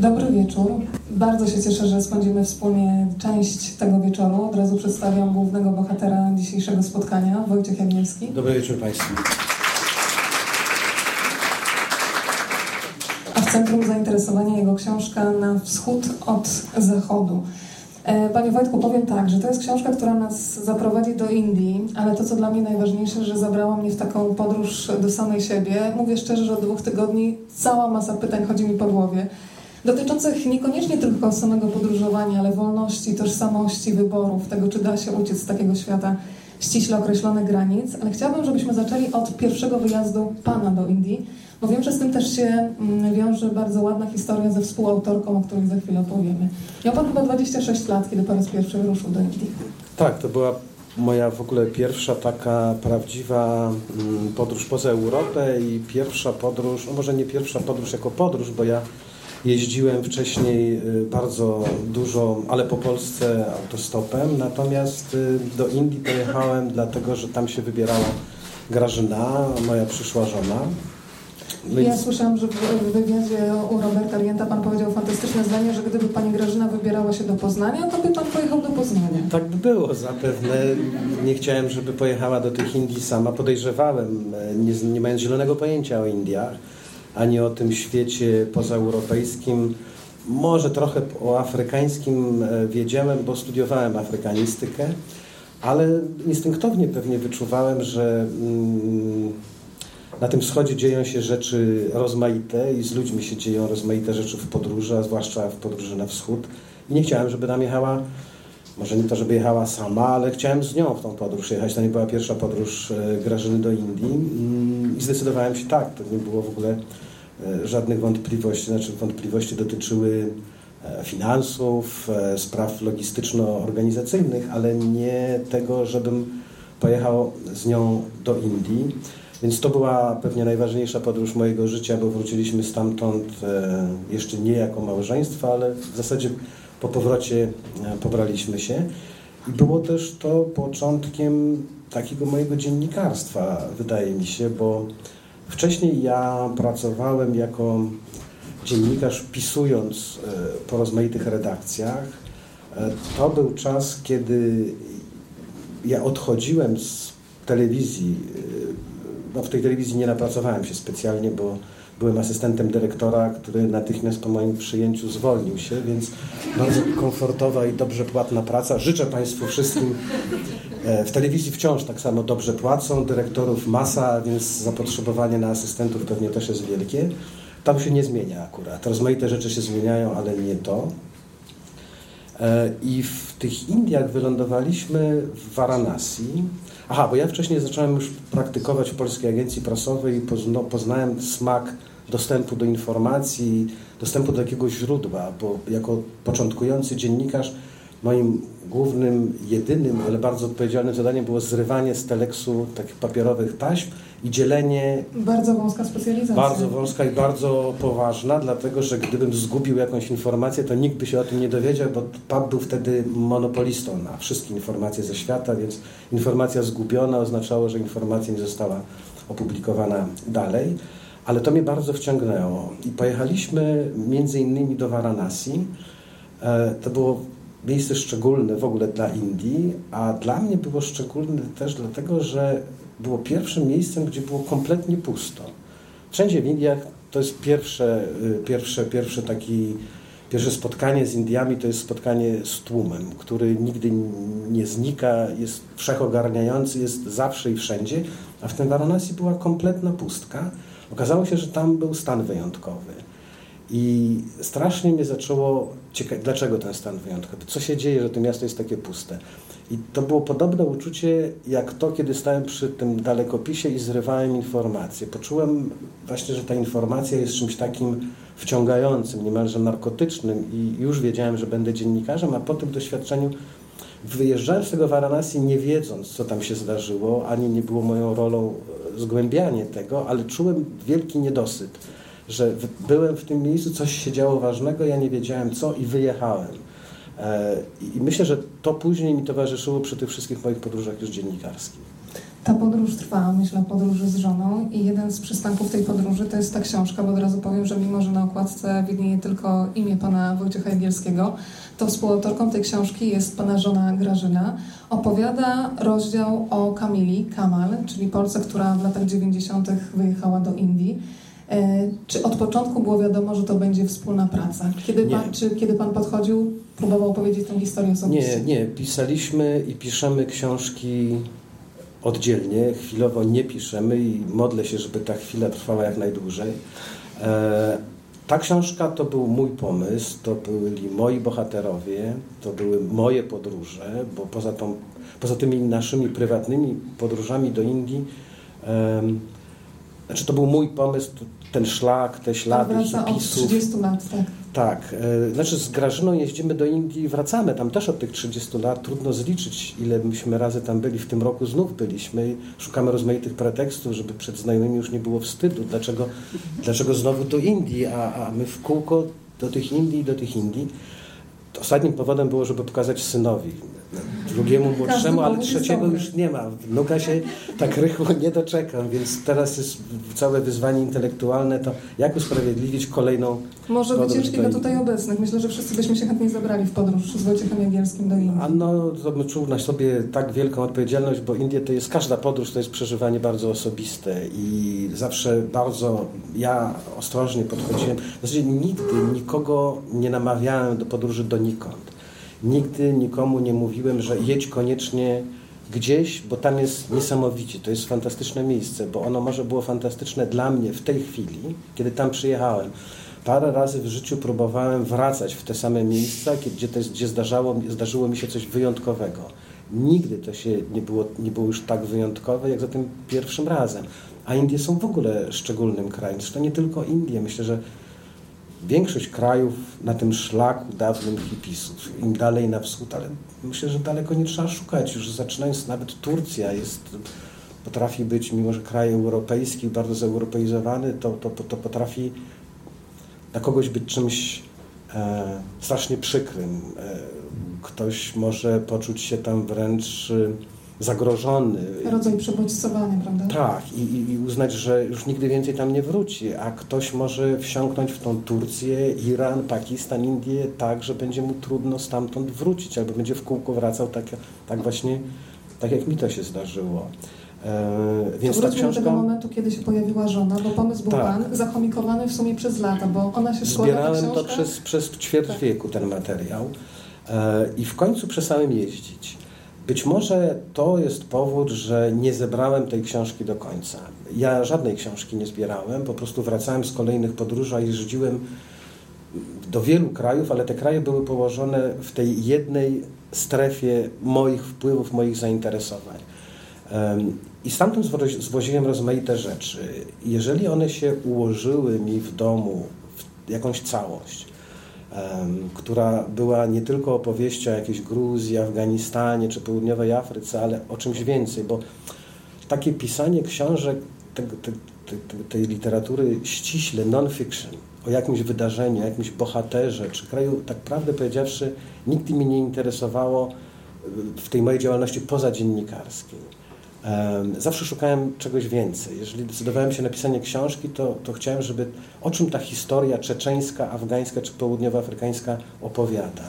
Dobry wieczór. Bardzo się cieszę, że spędzimy wspólnie część tego wieczoru. Od razu przedstawiam głównego bohatera dzisiejszego spotkania, Wojciech Jagniewski. Dobry wieczór Państwu. A w centrum zainteresowania jego książka Na wschód od zachodu. E, panie Wojtku, powiem tak, że to jest książka, która nas zaprowadzi do Indii, ale to, co dla mnie najważniejsze, że zabrała mnie w taką podróż do samej siebie. Mówię szczerze, że od dwóch tygodni cała masa pytań chodzi mi po głowie dotyczących niekoniecznie tylko samego podróżowania, ale wolności, tożsamości, wyborów, tego, czy da się uciec z takiego świata ściśle określonych granic. Ale chciałabym, żebyśmy zaczęli od pierwszego wyjazdu Pana do Indii, bo wiem, że z tym też się mm, wiąże bardzo ładna historia ze współautorką, o której za chwilę opowiemy. Miał Pan chyba 26 lat, kiedy po raz pierwszy ruszył do Indii. Tak, to była moja w ogóle pierwsza taka prawdziwa mm, podróż poza Europę i pierwsza podróż, no może nie pierwsza podróż jako podróż, bo ja Jeździłem wcześniej y, bardzo dużo, ale po Polsce autostopem, natomiast y, do Indii pojechałem dlatego, że tam się wybierała Grażyna, moja przyszła żona. Ja słyszałam, że w wywiadzie u Roberta Rienta pan powiedział fantastyczne zdanie, że gdyby pani Grażyna wybierała się do Poznania, to by pan pojechał do Poznania. Tak by było zapewne. Nie chciałem, żeby pojechała do tych Indii sama. Podejrzewałem, e, nie, nie mając zielonego pojęcia o Indiach ani o tym świecie pozaeuropejskim. Może trochę o afrykańskim e, wiedziałem, bo studiowałem afrykanistykę, ale instynktownie pewnie wyczuwałem, że mm, na tym wschodzie dzieją się rzeczy rozmaite i z ludźmi się dzieją rozmaite rzeczy w podróży, a zwłaszcza w podróży na wschód. I nie chciałem, żeby tam jechała, może nie to, żeby jechała sama, ale chciałem z nią w tą podróż jechać. To nie była pierwsza podróż e, Grażyny do Indii. Mm, I zdecydowałem się tak, to nie było w ogóle e, żadnych wątpliwości. Znaczy wątpliwości dotyczyły e, finansów, spraw logistyczno-organizacyjnych, ale nie tego, żebym pojechał z nią do Indii. Więc to była pewnie najważniejsza podróż mojego życia, bo wróciliśmy stamtąd jeszcze nie jako małżeństwo, ale w zasadzie po powrocie pobraliśmy się. I było też to początkiem takiego mojego dziennikarstwa, wydaje mi się, bo wcześniej ja pracowałem jako dziennikarz, pisując e, po rozmaitych redakcjach. E, to był czas, kiedy ja odchodziłem z telewizji. No, w tej telewizji nie napracowałem się specjalnie, bo byłem asystentem dyrektora, który natychmiast po moim przyjęciu zwolnił się, więc bardzo komfortowa i dobrze płatna praca. Życzę Państwu wszystkim. E, w telewizji wciąż tak samo dobrze płacą, dyrektorów masa, więc zapotrzebowanie na asystentów pewnie też jest wielkie. Tam się nie zmienia akurat. Rozmaite rzeczy się zmieniają, ale nie to. E, I w tych Indiach wylądowaliśmy w Varanasi. Aha, bo ja wcześniej zacząłem już praktykować w Polskiej Agencji Prasowej i poznałem smak dostępu do informacji, dostępu do jakiegoś źródła, bo jako początkujący dziennikarz moim głównym, jedynym, ale bardzo odpowiedzialnym zadaniem było zrywanie z teleksu takich papierowych taśm i dzielenie... Bardzo wąska specjalizacja. Bardzo wąska i bardzo poważna, dlatego że gdybym zgubił jakąś informację, to nikt by się o tym nie dowiedział, bo PAP był wtedy monopolistą na wszystkie informacje ze świata, więc informacja zgubiona oznaczało, że informacja nie została opublikowana dalej ale to mnie bardzo wciągnęło. I pojechaliśmy między innymi do Varanasi. E, to było miejsce szczególne w ogóle dla Indii, a dla mnie było szczególne też dlatego, że było pierwszym miejscem, gdzie było kompletnie pusto. Wszędzie w Indiach to jest pierwsze, y, pierwsze, pierwsze taki, pierwsze spotkanie z Indiami, to jest spotkanie z tłumem, który nigdy nie znika, jest wszechogarniający, jest zawsze i wszędzie, a w tym Varanasi była kompletna pustka. Okazało się, że tam był stan wyjątkowy. I strasznie mnie zaczęło ciekawić, dlaczego ten stan wyjątkowy, co się dzieje, że to miasto jest takie puste. I to było podobne uczucie jak to, kiedy stałem przy tym dalekopisie i zrywałem informacje. Poczułem właśnie, że ta informacja jest czymś takim wciągającym, niemalże narkotycznym i już wiedziałem, że będę dziennikarzem, a po tym doświadczeniu wyjeżdżałem z tego Varanasi nie wiedząc, co tam się zdarzyło, ani nie było moją rolą zgłębianie tego, ale czułem wielki niedosyt, że byłem w tym miejscu, coś się działo ważnego, ja nie wiedziałem co i wyjechałem. E, I myślę, że to później mi towarzyszyło przy tych wszystkich moich podróżach już dziennikarskich. Ta podróż trwa, myślę, podróży z żoną i jeden z przystanków tej podróży to jest ta książka, bo od razu powiem, że mimo, że na okładce widnieje tylko imię pana Wojciecha Jagielskiego, to współautorką tej książki jest pana żona Grażyna. Opowiada rozdział o Kamili, Kamal, czyli Polce, która w latach 90. wyjechała do Indii. E, czy od początku było wiadomo, że to będzie wspólna praca? Kiedy pan, czy kiedy pan podchodził, próbował opowiedzieć tę historię osobiście? Nie, nie. Pisaliśmy i piszemy książki oddzielnie. Chwilowo nie piszemy i modlę się, żeby ta chwila trwała jak najdłużej. E, ta książka to był mój pomysł, to byli moi bohaterowie, to były moje podróże, bo poza, tą, poza tymi naszymi prywatnymi podróżami do Indii, znaczy to był mój pomysł, ten szlak, te ślady hipisów. od 30 lat, tak. Tak, e, znaczy z Grażyną jeździmy do Indii i wracamy tam też od tych 30 lat. Trudno zliczyć, ile myśmy razy tam byli. W tym roku znów byliśmy i szukamy rozmaitych pretekstów, żeby przed znajomymi już nie było wstydu. Dlaczego, dlaczego znowu do Indii, a, a my w kółko do tych Indii, do tych Indii. Ostatnim powodem było, żeby pokazać synowi drugiemu młodszemu, ale trzeciego już nie ma. Wnuka się tak rychło nie doczekam, więc teraz jest całe wyzwanie intelektualne, to jak usprawiedliwić kolejną Może wycieczki do tutaj obecnych. Myślę, że wszyscy byśmy się chętnie zabrali w podróż z Wojciechem Jagielskim do Indii. A no, to bym czuł na sobie tak wielką odpowiedzialność, bo Indie to jest, każda podróż to jest przeżywanie bardzo osobiste i zawsze bardzo ja ostrożnie podchodziłem. W zasadzie nigdy nikogo nie namawiałem do podróży donikąd Nigdy nikomu nie mówiłem, że jedź koniecznie gdzieś, bo tam jest niesamowicie. To jest fantastyczne miejsce, bo ono może było fantastyczne dla mnie w tej chwili, kiedy tam przyjechałem. Parę razy w życiu próbowałem wracać w te same miejsca, gdzie, to jest, gdzie zdarzało, zdarzyło mi się coś wyjątkowego. Nigdy to się nie było, nie było już tak wyjątkowe, jak za tym pierwszym razem. A Indie są w ogóle szczególnym krajem. Zresztą nie tylko Indie. Myślę, że większość krajów na tym szlaku dawnym hipisów, im dalej na wschód, ale myślę, że daleko nie trzeba szukać, już zaczynając nawet Turcja jest, potrafi być, mimo że kraj europejski, bardzo zeuropeizowany, to, to, to potrafi dla kogoś być czymś e, strasznie przykrym. E, ktoś może poczuć się tam wręcz zagrożony. Rodzaj przebodźcowania, prawda? Tak, i, i, uznać, że już nigdy więcej tam nie wróci, a ktoś może wsiąknąć w tą Turcję, Iran, Pakistan, Indię tak, że będzie mu trudno stamtąd wrócić, albo będzie w kółko wracał tak, tak właśnie, tak jak mi to się zdarzyło. E, więc ta książka... do tego momentu, kiedy się pojawiła żona, bo pomysł był tak. Pan zakomikowany w sumie przez lata, bo ona się składa, Zbierałem to przez, przez ćwierć tak. wieku, ten materiał e, i w końcu przestałem jeździć. Być może to jest powód, że nie zebrałem tej książki do końca. Ja żadnej książki nie zbierałem, po prostu wracałem z kolejnych podróży i jeździłem do wielu krajów, ale te kraje były położone w tej jednej strefie moich wpływów, moich zainteresowań. I stamtąd zwoziłem rozmaite rzeczy. Jeżeli one się ułożyły mi w domu w jakąś całość, która była nie tylko opowieścią o jakiejś Gruzji, Afganistanie czy południowej Afryce, ale o czymś więcej, bo takie pisanie książek te, te, te, tej literatury ściśle, non-fiction, o jakimś wydarzeniu, jakimś bohaterze czy kraju, tak prawdę powiedziawszy, nigdy mnie nie interesowało w tej mojej działalności pozadziennikarskiej. Zawsze szukałem czegoś więcej. Jeżeli decydowałem się na pisanie książki, to, to chciałem, żeby o czym ta historia czeczeńska, afgańska czy południowoafrykańska opowiada.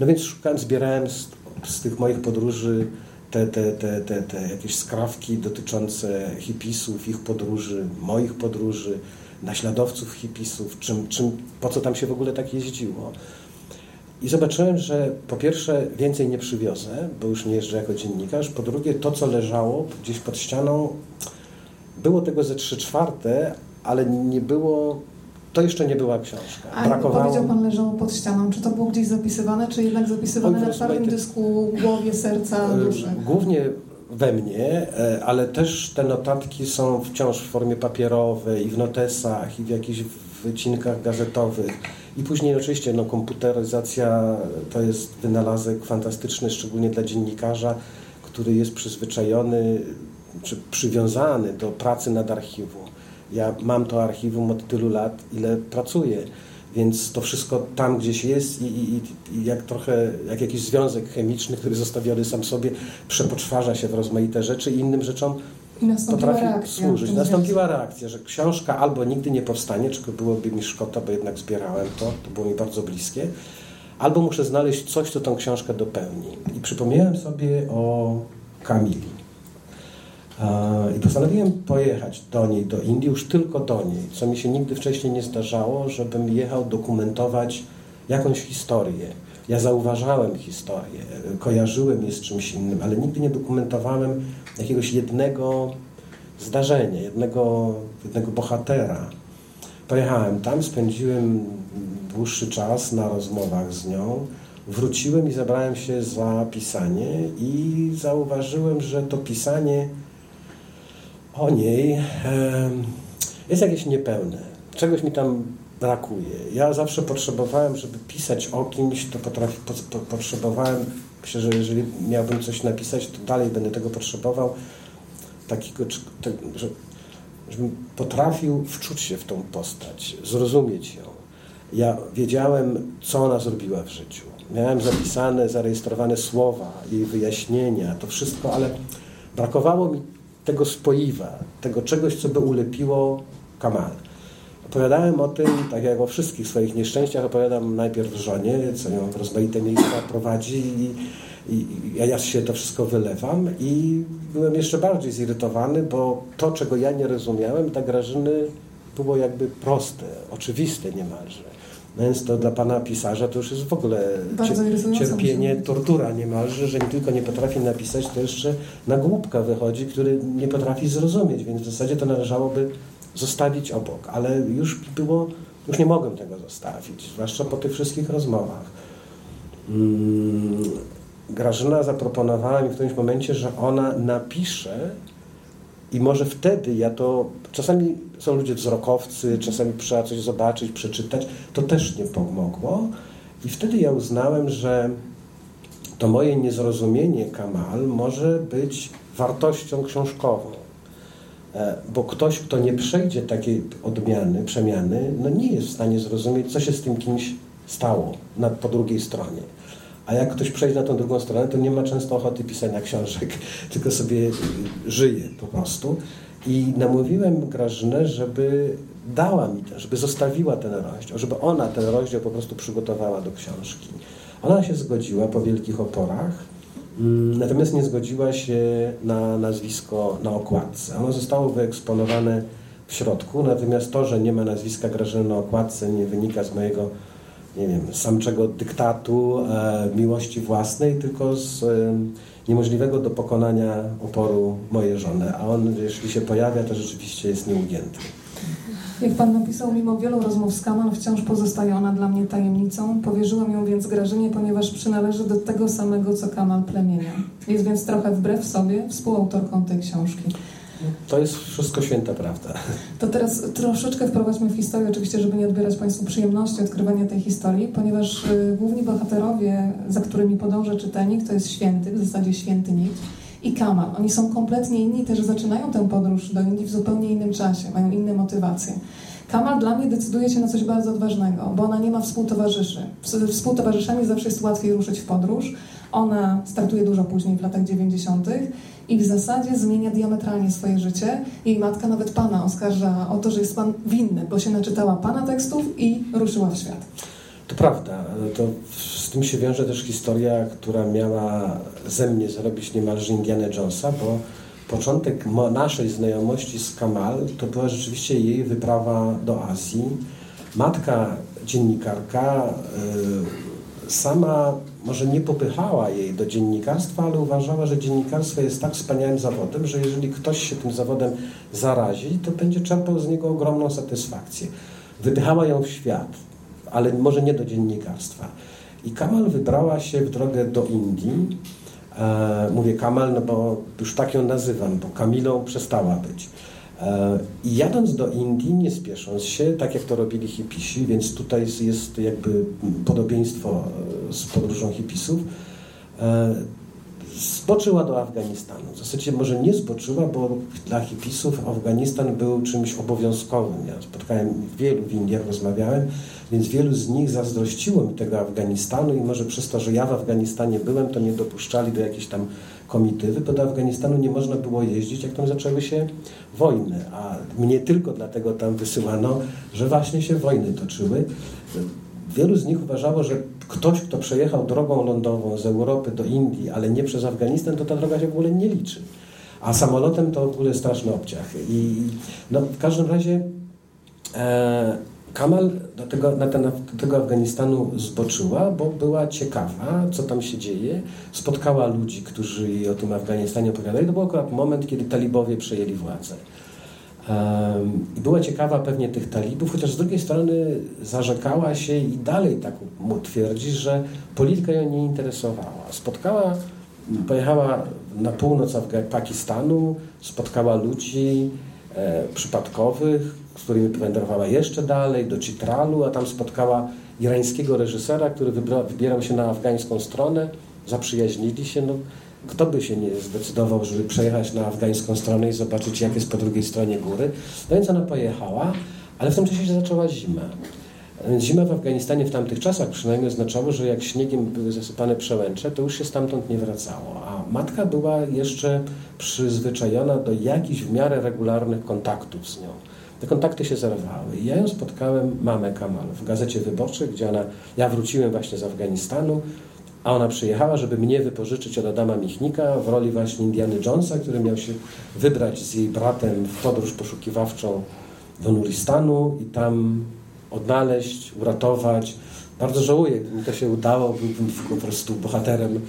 No więc szukałem, zbierałem z, z tych moich podróży te, te, te, te, te jakieś skrawki dotyczące hipisów, ich podróży, moich podróży, naśladowców hipisów, czym, czym, po co tam się w ogóle tak jeździło. I zobaczyłem, że po pierwsze więcej nie przywiozę, bo już nie jeżdżę jako dziennikarz. Po drugie, to co leżało gdzieś pod ścianą, było tego ze trzy czwarte, ale nie było. To jeszcze nie była książka. A Brakowało... powiedział Pan leżało pod ścianą. Czy to było gdzieś zapisywane, czy jednak zapisywane Oj, na czarnym dysku głowie, serca, e, duszy? Głównie we mnie, e, ale też te notatki są wciąż w formie papierowej, i w notesach, i w jakichś wycinkach gazetowych. I później oczywiście no, komputeryzacja to jest wynalazek fantastyczny, szczególnie dla dziennikarza, który jest przyzwyczajony czy przywiązany do pracy nad archiwum. Ja mam to archiwum od tylu lat, ile pracuję. Więc to wszystko tam gdzieś jest i, i, i, jak trochę, jak jakiś związek chemiczny, który zostawiony sam sobie, przepoczwarza się w rozmaite rzeczy i innym rzeczom potrafi reakcja, służyć. Nastąpiła reakcja, że książka albo nigdy nie powstanie, czego byłoby mi szkoda, bo jednak zbierałem to, to było mi bardzo bliskie, albo muszę znaleźć coś, co tą książkę dopełni. I przypomniałem sobie o Kamili. I postanowiłem pojechać do niej, do Indii, już tylko do niej, co mi się nigdy wcześniej nie zdarzało, żebym jechał dokumentować jakąś historię. Ja zauważałem historię, kojarzyłem je z czymś innym, ale nigdy nie dokumentowałem jakiegoś jednego zdarzenia, jednego, jednego bohatera. Pojechałem tam, spędziłem dłuższy czas na rozmowach z nią. Wróciłem i zabrałem się za pisanie i zauważyłem, że to pisanie o niej jest jakieś niepełne. Czegoś mi tam brakuje. Ja zawsze potrzebowałem, żeby pisać o kimś, to potrafi, po, po, potrzebowałem, myślę, że jeżeli miałbym coś napisać, to dalej będę tego potrzebował, takiego, że, żebym potrafił wczuć się w tą postać, zrozumieć ją. Ja wiedziałem, co ona zrobiła w życiu. Miałem zapisane, zarejestrowane słowa, jej wyjaśnienia, to wszystko, ale brakowało mi tego spoiwa, tego czegoś, co by ulepiło Kamal. Opowiadałem o tym, tak jak o wszystkich swoich nieszczęściach, opowiadam najpierw żonie, co ją w rozmaite miejsca prowadzi i, i, i ja się to wszystko wylewam i byłem jeszcze bardziej zirytowany, bo to, czego ja nie rozumiałem, dla Grażyny było jakby proste, oczywiste niemalże. Więc to dla pana pisarza to już jest w ogóle cierpienie, tortura niemalże, że nie tylko nie potrafi napisać, to jeszcze na głupka wychodzi, który nie potrafi zrozumieć, więc w zasadzie to należałoby zostawić obok, ale już było, już nie mogłem tego zostawić, zwłaszcza po tych wszystkich rozmowach. Hmm, Grażyna zaproponowała mi w którymś momencie, że ona napisze i może wtedy ja to, czasami są ludzie wzrokowcy, czasami trzeba coś zobaczyć, przeczytać, to też nie pomogło. I wtedy ja uznałem, że to moje niezrozumienie Kamal może być wartością książkową. E, bo ktoś, kto nie przejdzie takiej odmiany, przemiany, no nie jest w stanie zrozumieć, co się z tym kimś stało na, po drugiej stronie. A jak ktoś przejdzie na tą drugą stronę, to nie ma często ochoty pisania książek, tylko sobie żyje po prostu. I namówiłem Grażynę, żeby dała mi to, żeby zostawiła ten rozdział, żeby ona ten rozdział po prostu przygotowała do książki. Ona się zgodziła po wielkich oporach, natomiast nie zgodziła się na nazwisko na okładce. Ono zostało wyeksponowane w środku, natomiast to, że nie ma nazwiska Grażyny na okładce nie wynika z mojego nie wiem, samczego dyktatu, e, miłości własnej, tylko z e, niemożliwego do pokonania oporu mojej żony. A on, jeśli się pojawia, to rzeczywiście jest nieugięty. Jak Pan napisał, mimo wielu rozmów z Kamal, wciąż pozostaje ona dla mnie tajemnicą. Powierzyłem ją więc Grażynie, ponieważ przynależy do tego samego, co Kamal plemienia. Jest więc trochę wbrew sobie współautorką tej książki. To jest wszystko święta prawda. To teraz troszeczkę wprowadźmy w historię, oczywiście, żeby nie odbierać Państwu przyjemności odkrywania tej historii, ponieważ y, główni bohaterowie, za którymi podąża czytelnik, to jest święty, w zasadzie święty nikt i Kamal. Oni są kompletnie inni, też zaczynają tę podróż do Indii w zupełnie innym czasie, mają inne motywacje. Kamal dla mnie decyduje się na coś bardzo odważnego, bo ona nie ma współtowarzyszy. Współtowarzyszami zawsze jest łatwiej ruszyć w podróż. Ona startuje dużo później, w latach 90. i w zasadzie zmienia diametralnie swoje życie. Jej matka nawet pana oskarża o to, że jest pan winny, bo się naczytała pana tekstów i ruszyła w świat. To prawda. To z tym się wiąże też historia, która miała ze mnie zrobić niemalże Indiana Jonesa, bo początek naszej znajomości z Kamal to była rzeczywiście jej wyprawa do Azji. Matka dziennikarka y, sama może nie popychała jej do dziennikarstwa, ale uważała, że dziennikarstwo jest tak wspaniałym zawodem, że jeżeli ktoś się tym zawodem zarazi, to będzie czerpał z niego ogromną satysfakcję. Wydychała ją w świat, ale może nie do dziennikarstwa. I Kamal wybrała się w drogę do Indii. E, mówię Kamal, no bo już tak ją nazywam, bo Kamilą przestała być. E, I jadąc do Indii, nie spiesząc się, tak jak to robili hipisi, więc tutaj jest jakby podobieństwo e, z podróżą hipisów, e, zboczyła do Afganistanu. W zasadzie może nie zboczyła, bo dla hipisów Afganistan był czymś obowiązkowym. Ja spotkałem wielu w Indiach, rozmawiałem, więc wielu z nich zazdrościło mi tego Afganistanu i może przez to, że ja w Afganistanie byłem, to nie dopuszczali do jakiejś tam komitywy, bo do Afganistanu nie można było jeździć, jak tam zaczęły się wojny, a mnie tylko dlatego tam wysyłano, że właśnie się wojny toczyły. Wielu z nich uważało, że ktoś, kto przejechał drogą lądową z Europy do Indii, ale nie przez Afganistan, to ta droga się w ogóle nie liczy. A samolotem to w ogóle straszny obciach. I no, w każdym razie e, Kamal do tego, na ten, do tego Afganistanu zboczyła, bo była ciekawa, co tam się dzieje. Spotkała ludzi, którzy jej o tym Afganistanie opowiadali. To był akurat moment, kiedy talibowie przejęli władzę. I była ciekawa pewnie tych talibów, chociaż z drugiej strony zarzekała się i dalej tak twierdzi, że polityka ją nie interesowała. Spotkała, pojechała na północ Pakistanu, spotkała ludzi przypadkowych, z którymi wędrowała jeszcze dalej, do Chitralu, a tam spotkała irańskiego reżysera, który wybierał się na afgańską stronę, zaprzyjaźnili się. No, kto by się nie zdecydował, żeby przejechać na afgańską stronę i zobaczyć, jak jest po drugiej stronie góry? No więc ona pojechała, ale w tym czasie się zaczęła zima. Zima w Afganistanie w tamtych czasach przynajmniej oznaczało, że jak śniegiem były zasypane przełęcze, to już się stamtąd nie wracało. A matka była jeszcze przyzwyczajona do jakichś w miarę regularnych kontaktów z nią. Te kontakty się zerwały. I ja ją spotkałem, mamę Kamal, w Gazecie Wyborczej, gdzie ona, ja wróciłem właśnie z Afganistanu, a ona przyjechała, żeby mnie wypożyczyć od Adama Michnika w roli właśnie Indiana Jonesa, który miał się wybrać z jej bratem w podróż poszukiwawczą do Nuristanu i tam odnaleźć, uratować. Bardzo żałuję, gdyby mi to się udało, byłbym po prostu bohaterem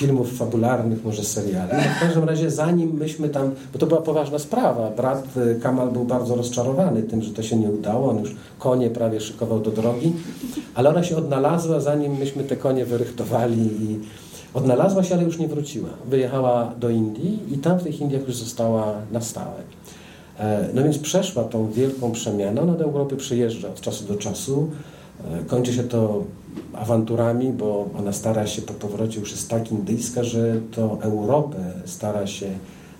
filmów fabularnych, może seriali. W każdym razie zanim myśmy tam, bo to była poważna sprawa, brat y, Kamal był bardzo rozczarowany tym, że to się nie udało, on już konie prawie szykował do drogi, ale ona się odnalazła zanim myśmy te konie wyrychtowali i odnalazła się, ale już nie wróciła. Wyjechała do Indii i tam w tych Indiach już została na stałe. E, no więc przeszła tą wielką przemianę, ona do Europy przyjeżdża od czasu do czasu, e, kończy się to awanturami, bo ona stara się po powrocie już jest tak indyjska, że to Europę stara się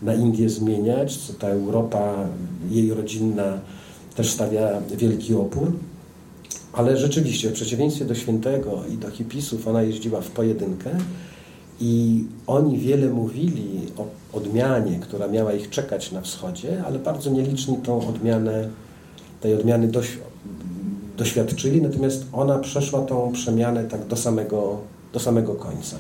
na Indię zmieniać, co ta Europa, jej rodzinna też stawia wielki opór. Ale rzeczywiście, w przeciwieństwie do Świętego i do hipisów, ona jeździła w pojedynkę i oni wiele mówili o odmianie, która miała ich czekać na wschodzie, ale bardzo nieliczni tą odmianę, tej odmiany doświadczyli, natomiast ona przeszła tą przemianę tak do samego, do samego końca.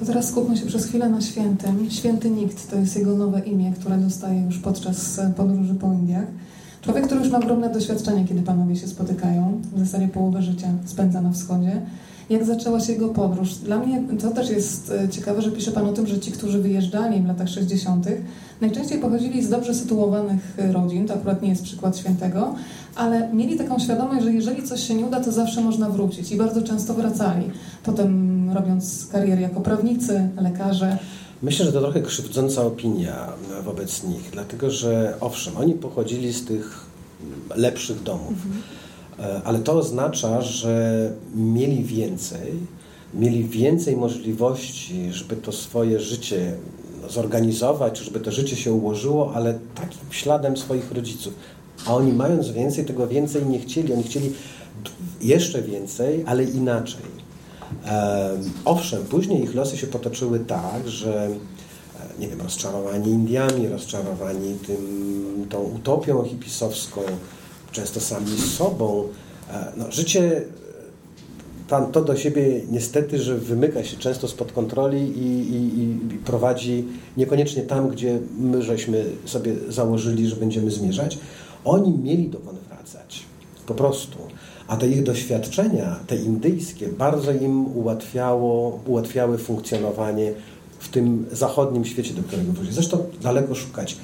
To teraz skupmy się przez chwilę na świętym. Święty Nikt to jest jego nowe imię, które dostaje już podczas podróży po Indiach. Człowiek, który już ma ogromne doświadczenie, kiedy panowie się spotykają, w zasadzie połowę życia spędza na wschodzie. Jak zaczęła się jego podróż? Dla mnie to też jest e, ciekawe, że pisze Pan o tym, że ci, którzy wyjeżdżali w latach 60., najczęściej pochodzili z dobrze sytuowanych rodzin, to akurat nie jest przykład świętego, ale mieli taką świadomość, że jeżeli coś się nie uda, to zawsze można wrócić i bardzo często wracali. Potem robiąc karierę jako prawnicy, lekarze. Myślę, że to trochę krzywdząca opinia wobec nich, dlatego że owszem, oni pochodzili z tych lepszych domów, mhm. Ale to oznacza, że mieli więcej, mieli więcej możliwości, żeby to swoje życie zorganizować, żeby to życie się ułożyło, ale takim śladem swoich rodziców a oni mając więcej, tego więcej nie chcieli. Oni chcieli jeszcze więcej, ale inaczej. Owszem, później ich losy się potoczyły tak, że e, nie wiem, rozczarowani Indiami, rozczarowani tym, tą utopią hipisowską, często sami z sobą. E, no, życie tam to do siebie niestety, że wymyka się często spod kontroli i, i, i, prowadzi niekoniecznie tam, gdzie my żeśmy sobie założyli, że będziemy zmierzać. Oni mieli dokąd wracać. Po prostu. A te ich doświadczenia, te indyjskie, bardzo im ułatwiało, ułatwiały funkcjonowanie w tym zachodnim świecie, do którego wrócili. Zresztą daleko szukać.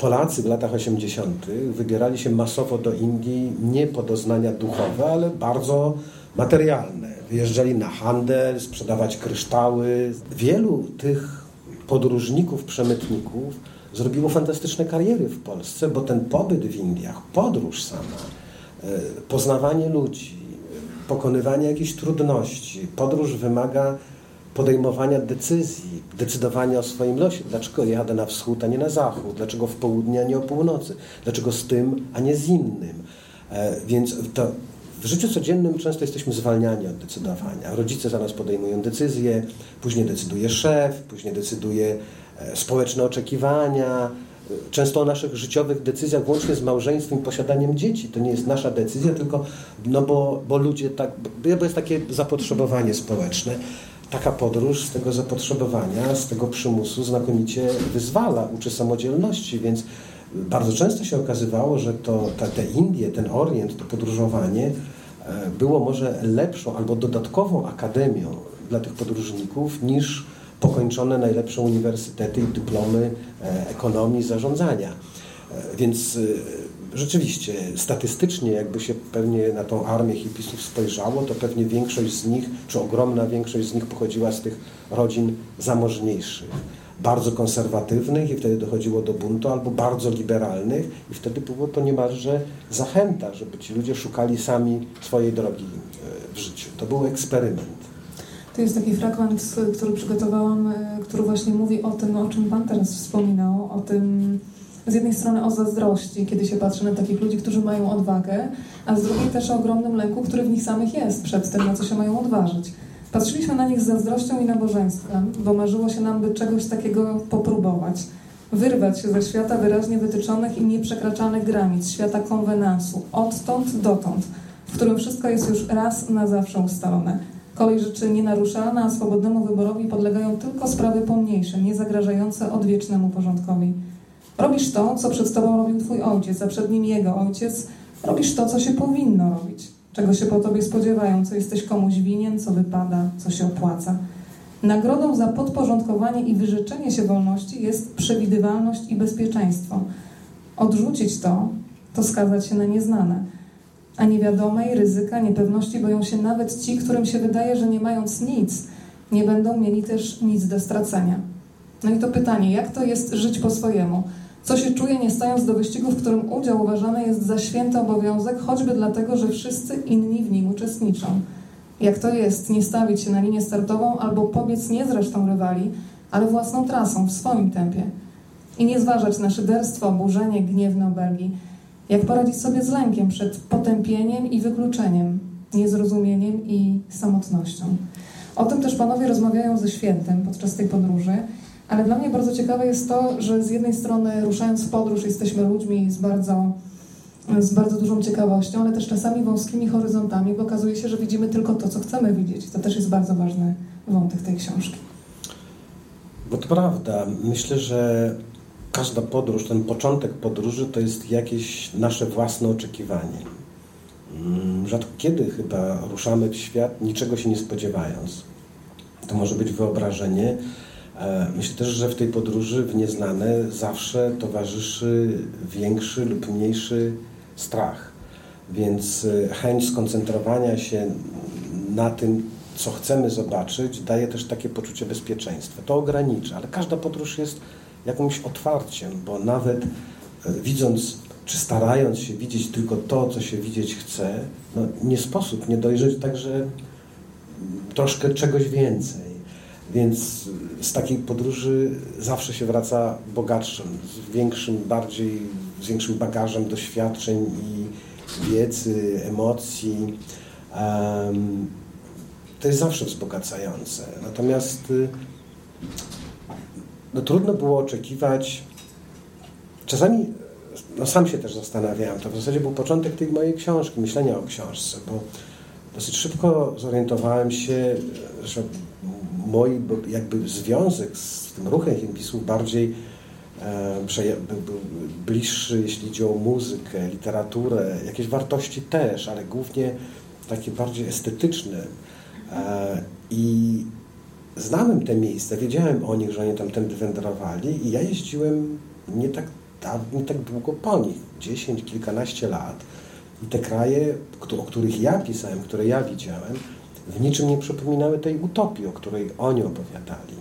Polacy w latach 80. wybierali się masowo do Indii nie po doznania duchowe, ale bardzo materialne. Wyjeżdżali na handel, sprzedawać kryształy. Wielu tych podróżników, przemytników zrobiło fantastyczne kariery w Polsce, bo ten pobyt w Indiach, podróż sama, e, poznawanie ludzi, pokonywanie jakichś trudności, podróż wymaga podejmowania decyzji, decydowania o swoim losie. Dlaczego jadę na wschód, a nie na zachód? Dlaczego w południe, a nie o północy? Dlaczego z tym, a nie z innym? E, więc to w życiu codziennym często jesteśmy zwalniani od decydowania. Rodzice za nas podejmują decyzje, później decyduje szef, później decyduje e, społeczne oczekiwania, często o naszych życiowych decyzjach, włącznie z małżeństwem i posiadaniem dzieci. To nie jest nasza decyzja, tylko no bo, bo ludzie tak, bo jest takie zapotrzebowanie społeczne. Taka podróż z tego zapotrzebowania, z tego przymusu znakomicie wyzwala, uczy samodzielności, więc bardzo często się okazywało, że to, te, Indie, ten Orient, to podróżowanie e, było może lepszą albo dodatkową akademią dla tych podróżników niż pokończone najlepsze uniwersytety i dyplomy e, ekonomii zarządzania. E, więc rzeczywiście, statystycznie, jakby się pewnie na tą armię hipisów spojrzało, to pewnie większość z nich, czy ogromna większość z nich pochodziła z tych rodzin zamożniejszych, bardzo konserwatywnych i wtedy dochodziło do buntu, albo bardzo liberalnych i wtedy było to niemalże zachęta, żeby ci ludzie szukali sami swojej drogi w życiu. To był eksperyment. To jest taki fragment, który przygotowałam, e, który właśnie mówi o tym, o czym Pan teraz wspominał, o tym z jednej strony o zazdrości, kiedy się patrzy na takich ludzi, którzy mają odwagę, a z drugiej też o ogromnym lęku, który w nich samych jest przed tym, na co się mają odważyć. Patrzyliśmy na nich z zazdrością i nabożeństwem, bo marzyło się nam, by czegoś takiego popróbować. Wyrwać się ze świata wyraźnie wytyczonych i nieprzekraczanych granic, świata konwenansu, odtąd dotąd, w którym wszystko jest już raz na zawsze ustalone kolej rzeczy nienaruszalna, a swobodnemu wyborowi podlegają tylko sprawy pomniejsze, nie zagrażające odwiecznemu porządkowi. Robisz to, co przed tobą robił twój ojciec, a przed nim jego ojciec. Robisz to, co się powinno robić, czego się po tobie spodziewają, co jesteś komuś winien, co wypada, co się opłaca. Nagrodą za podporządkowanie i wyrzeczenie się wolności jest przewidywalność i bezpieczeństwo. Odrzucić to, to skazać się na nieznane a niewiadomej, ryzyka, niepewności boją się nawet ci, którym się wydaje, że nie mając nic, nie będą mieli też nic do stracenia. No i to pytanie, jak to jest żyć po swojemu? Co się czuje, nie stając do wyścigu, w którym udział uważany jest za święty obowiązek, choćby dlatego, że wszyscy inni w nim uczestniczą? Jak to jest nie stawić się na linię startową albo pobiec nie z resztą rywali, ale własną trasą, w swoim tempie? I nie zważać na szyderstwo, oburzenie, gniewne obelgi jak poradzić sobie z lękiem przed potępieniem i wykluczeniem, niezrozumieniem i samotnością. O tym też panowie rozmawiają ze świętym podczas tej podróży, ale dla mnie bardzo ciekawe jest to, że z jednej strony ruszając w podróż jesteśmy ludźmi z bardzo, z bardzo dużą ciekawością, ale też czasami wąskimi horyzontami, bo okazuje się, że widzimy tylko to, co chcemy widzieć. To też jest bardzo ważny wątek tej książki. Bo to prawda. Myślę, że każda podróż, ten początek podróży to jest jakieś nasze własne oczekiwanie. Mm, rzadko kiedy chyba ruszamy w świat niczego się nie spodziewając. To może być wyobrażenie. E, myślę też, że w tej podróży w nieznane zawsze towarzyszy większy lub mniejszy strach. Więc e, chęć skoncentrowania się na tym, co chcemy zobaczyć, daje też takie poczucie bezpieczeństwa. To ogranicza, ale każda podróż jest jakimś otwarciem, bo nawet e, widząc, czy starając się widzieć tylko to, co się widzieć chce, no nie sposób nie dojrzeć także troszkę czegoś więcej. Więc z takiej podróży zawsze się wraca bogatszym, z większym, bardziej, z większym bagażem doświadczeń i wiedzy, emocji. To jest zawsze wzbogacające. Natomiast y, no, trudno było oczekiwać. Czasami no, sam się też zastanawiałem. To w zasadzie był początek tej mojej książki, myślenia o książce, bo dosyć szybko zorientowałem się, że mój jakby związek z tym ruchem himpisów bardziej e, był bliższy, jeśli chodzi o muzykę, literaturę, jakieś wartości też, ale głównie takie bardziej estetyczne. E, I znałem te miejsca, wiedziałem o nich, że oni tam tędy wędrowali i ja jeździłem nie tak, nie tak długo po nich, 10, kilkanaście lat. I te kraje, o których ja pisałem, które ja widziałem, w niczym nie przypominały tej utopii, o której oni opowiadali.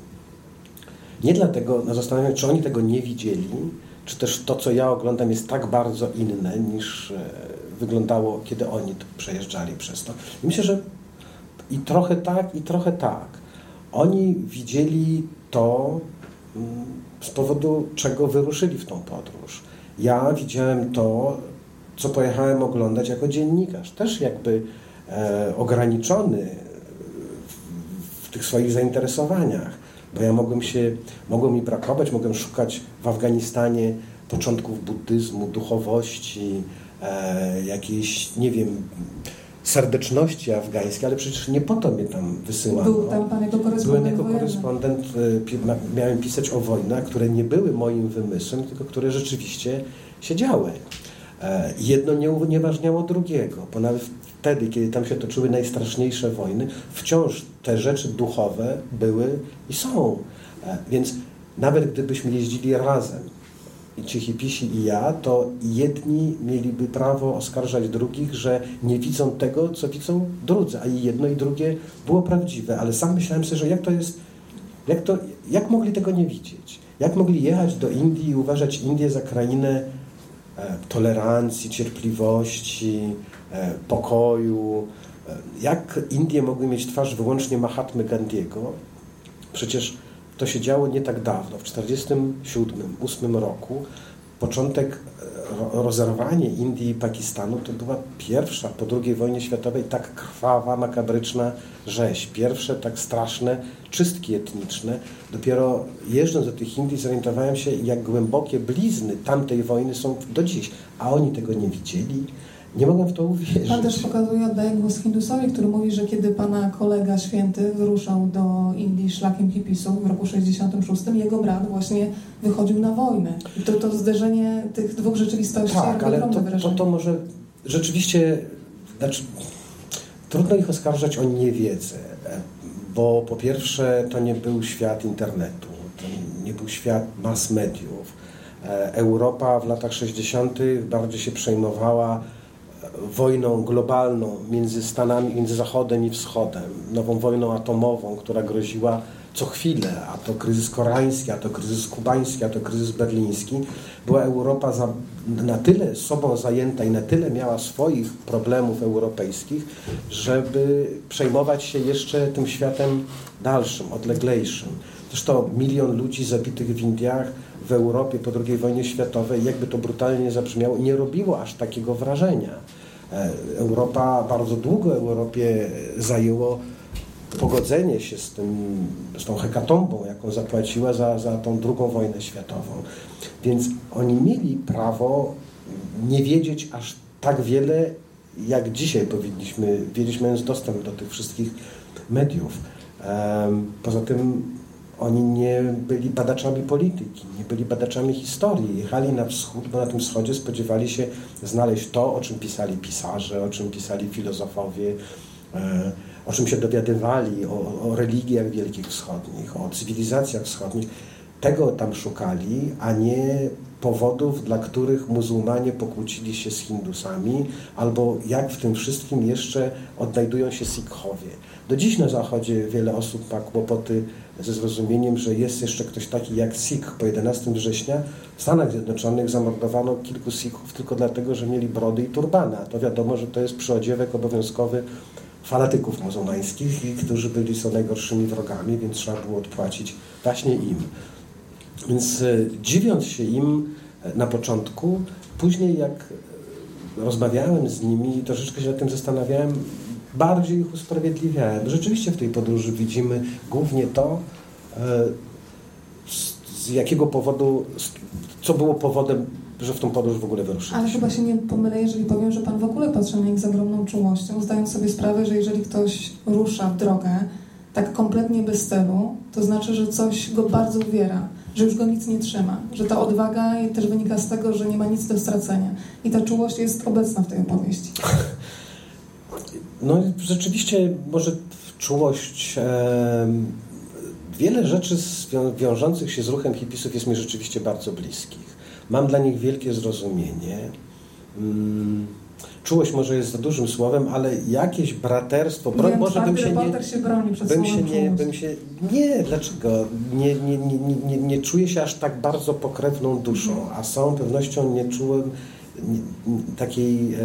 Nie dlatego, no zastanawiam się, czy oni tego nie widzieli, czy też to, co ja oglądam, jest tak bardzo inne, niż e, wyglądało, kiedy oni przejeżdżali przez to. I myślę, że i trochę tak, i trochę tak. oni widzieli to mm, z powodu czego wyruszyli w tą podróż. Ja widziałem to, co pojechałem oglądać jako dziennikarz, też jakby ograniczony w, tych swoich zainteresowaniach, bo ja mogłem się, mogło mi brakować, mogłem szukać w Afganistanie początków buddyzmu, duchowości, e, jakiejś, nie wiem, serdeczności afgańskiej, ale przecież nie po to mnie tam wysyłano. Był tam pan jako korespondent Byłem jako korespondent, e, miałem pisać o wojnach, które nie były moim wymysłem, tylko które rzeczywiście się działy. E, jedno nie unieważniało drugiego, bo nawet wtedy, kiedy tam się toczyły najstraszniejsze wojny, wciąż te rzeczy duchowe były i są. E, więc nawet gdybyśmy jeździli razem, i ci hipisi i ja, to jedni mieliby prawo oskarżać drugich, że nie widzą tego, co widzą drudzy, a i jedno i drugie było prawdziwe, ale sam myślałem sobie, że jak to jest, jak, to, jak mogli tego nie widzieć? Jak mogli jechać do Indii i uważać Indię za krainę e, tolerancji, cierpliwości, pokoju? E, jak Indie mogły mieć twarz wyłącznie Mahatmy Gandiego? Przecież to się działo nie tak dawno, w 1947-1948 roku. Początek, e, rozerwanie Indii i Pakistanu to była pierwsza po II wojnie światowej tak krwawa, makabryczna rzeź. Pierwsze tak straszne czystki etniczne. Dopiero jeżdżąc do tych Indii zorientowałem się, jak głębokie blizny tamtej wojny są do dziś. A oni tego nie widzieli nie mogę w to uwierzyć. Pan też pokazuje, oddaje głos Hindusowi, który mówi, że kiedy pana kolega święty wyruszał do Indii szlakiem hipisów w roku 66, jego brat właśnie wychodził na wojnę. I to, to zderzenie tych dwóch rzeczywistości Tak, ale to, to, to może rzeczywiście, znaczy, trudno ich oskarżać o niewiedzę, bo po pierwsze to nie był świat internetu, to nie był świat mass mediów. E, Europa w latach 60. bardziej się przejmowała wojną globalną między Stanami, między Zachodem i Wschodem, nową wojną atomową, która groziła co chwilę, a to kryzys koreański, a to kryzys kubański, a to kryzys berliński, była Europa za, na tyle sobą zajęta i na tyle miała swoich problemów europejskich, żeby przejmować się jeszcze tym światem dalszym, odleglejszym. Zresztą milion ludzi zabitych w Indiach, w Europie po II wojnie światowej, jakby to brutalnie zabrzmiało, nie robiło aż takiego wrażenia. E, Europa, bardzo długo Europie zajęło pogodzenie się z, tym, z tą hekatombą, jaką zapłaciła za, za tą drugą wojnę światową. Więc oni mieli prawo nie wiedzieć aż tak wiele, jak dzisiaj powinniśmy wiedzieć, mając dostęp do tych wszystkich mediów. Poza tym oni nie byli badaczami polityki, nie byli badaczami historii. Jechali na wschód, bo na tym wschodzie spodziewali się znaleźć to, o czym pisali pisarze, o czym pisali filozofowie, e, o czym się dowiadywali, o, o religiach wielkich wschodnich, o cywilizacjach wschodnich. Tego tam szukali, a nie powodów, dla których muzułmanie pokłócili się z Hindusami, albo jak w tym wszystkim jeszcze odnajdują się Sikhowie. Do dziś na Zachodzie wiele osób ma kłopoty ze zrozumieniem, że jest jeszcze ktoś taki jak Sikh. Po 11 września w Stanach Zjednoczonych zamordowano kilku Sikhów tylko dlatego, że mieli brody i turbany. A to wiadomo, że to jest przyodziewek obowiązkowy fanatyków muzułmańskich, którzy byli są najgorszymi wrogami, więc trzeba było odpłacić właśnie im. Więc e, dziwiąc się im e, na początku, później jak e, rozmawiałem z nimi i troszeczkę się nad tym zastanawiałem, bardziej ich usprawiedliwiałem. Rzeczywiście w tej podróży widzimy głównie to, z jakiego powodu, co było powodem, że w tą podróż w ogóle wyruszyliśmy. Ale chyba się nie pomylę, jeżeli powiem, że Pan w ogóle patrzy na nich z ogromną czułością, zdając sobie sprawę, że jeżeli ktoś rusza w drogę tak kompletnie bez celu, to znaczy, że coś go bardzo uwiera że już go nic nie trzyma, że ta odwaga też wynika z tego, że nie ma nic do stracenia. I ta czułość jest obecna w tej opowieści. No rzeczywiście może czułość... E, wiele rzeczy wiążących się z ruchem hipisów jest mi rzeczywiście bardzo bliskich. Mam dla nich wielkie zrozumienie. Mm czułość może jest za dużym słowem, ale jakieś braterstwo, broń, może bym się nie, się broni przed bym się nie, bym się, nie, dlaczego? Nie, nie, nie, nie, nie czuję się aż tak bardzo pokrewną duszą, mhm. a z całą pewnością nie czułem takiej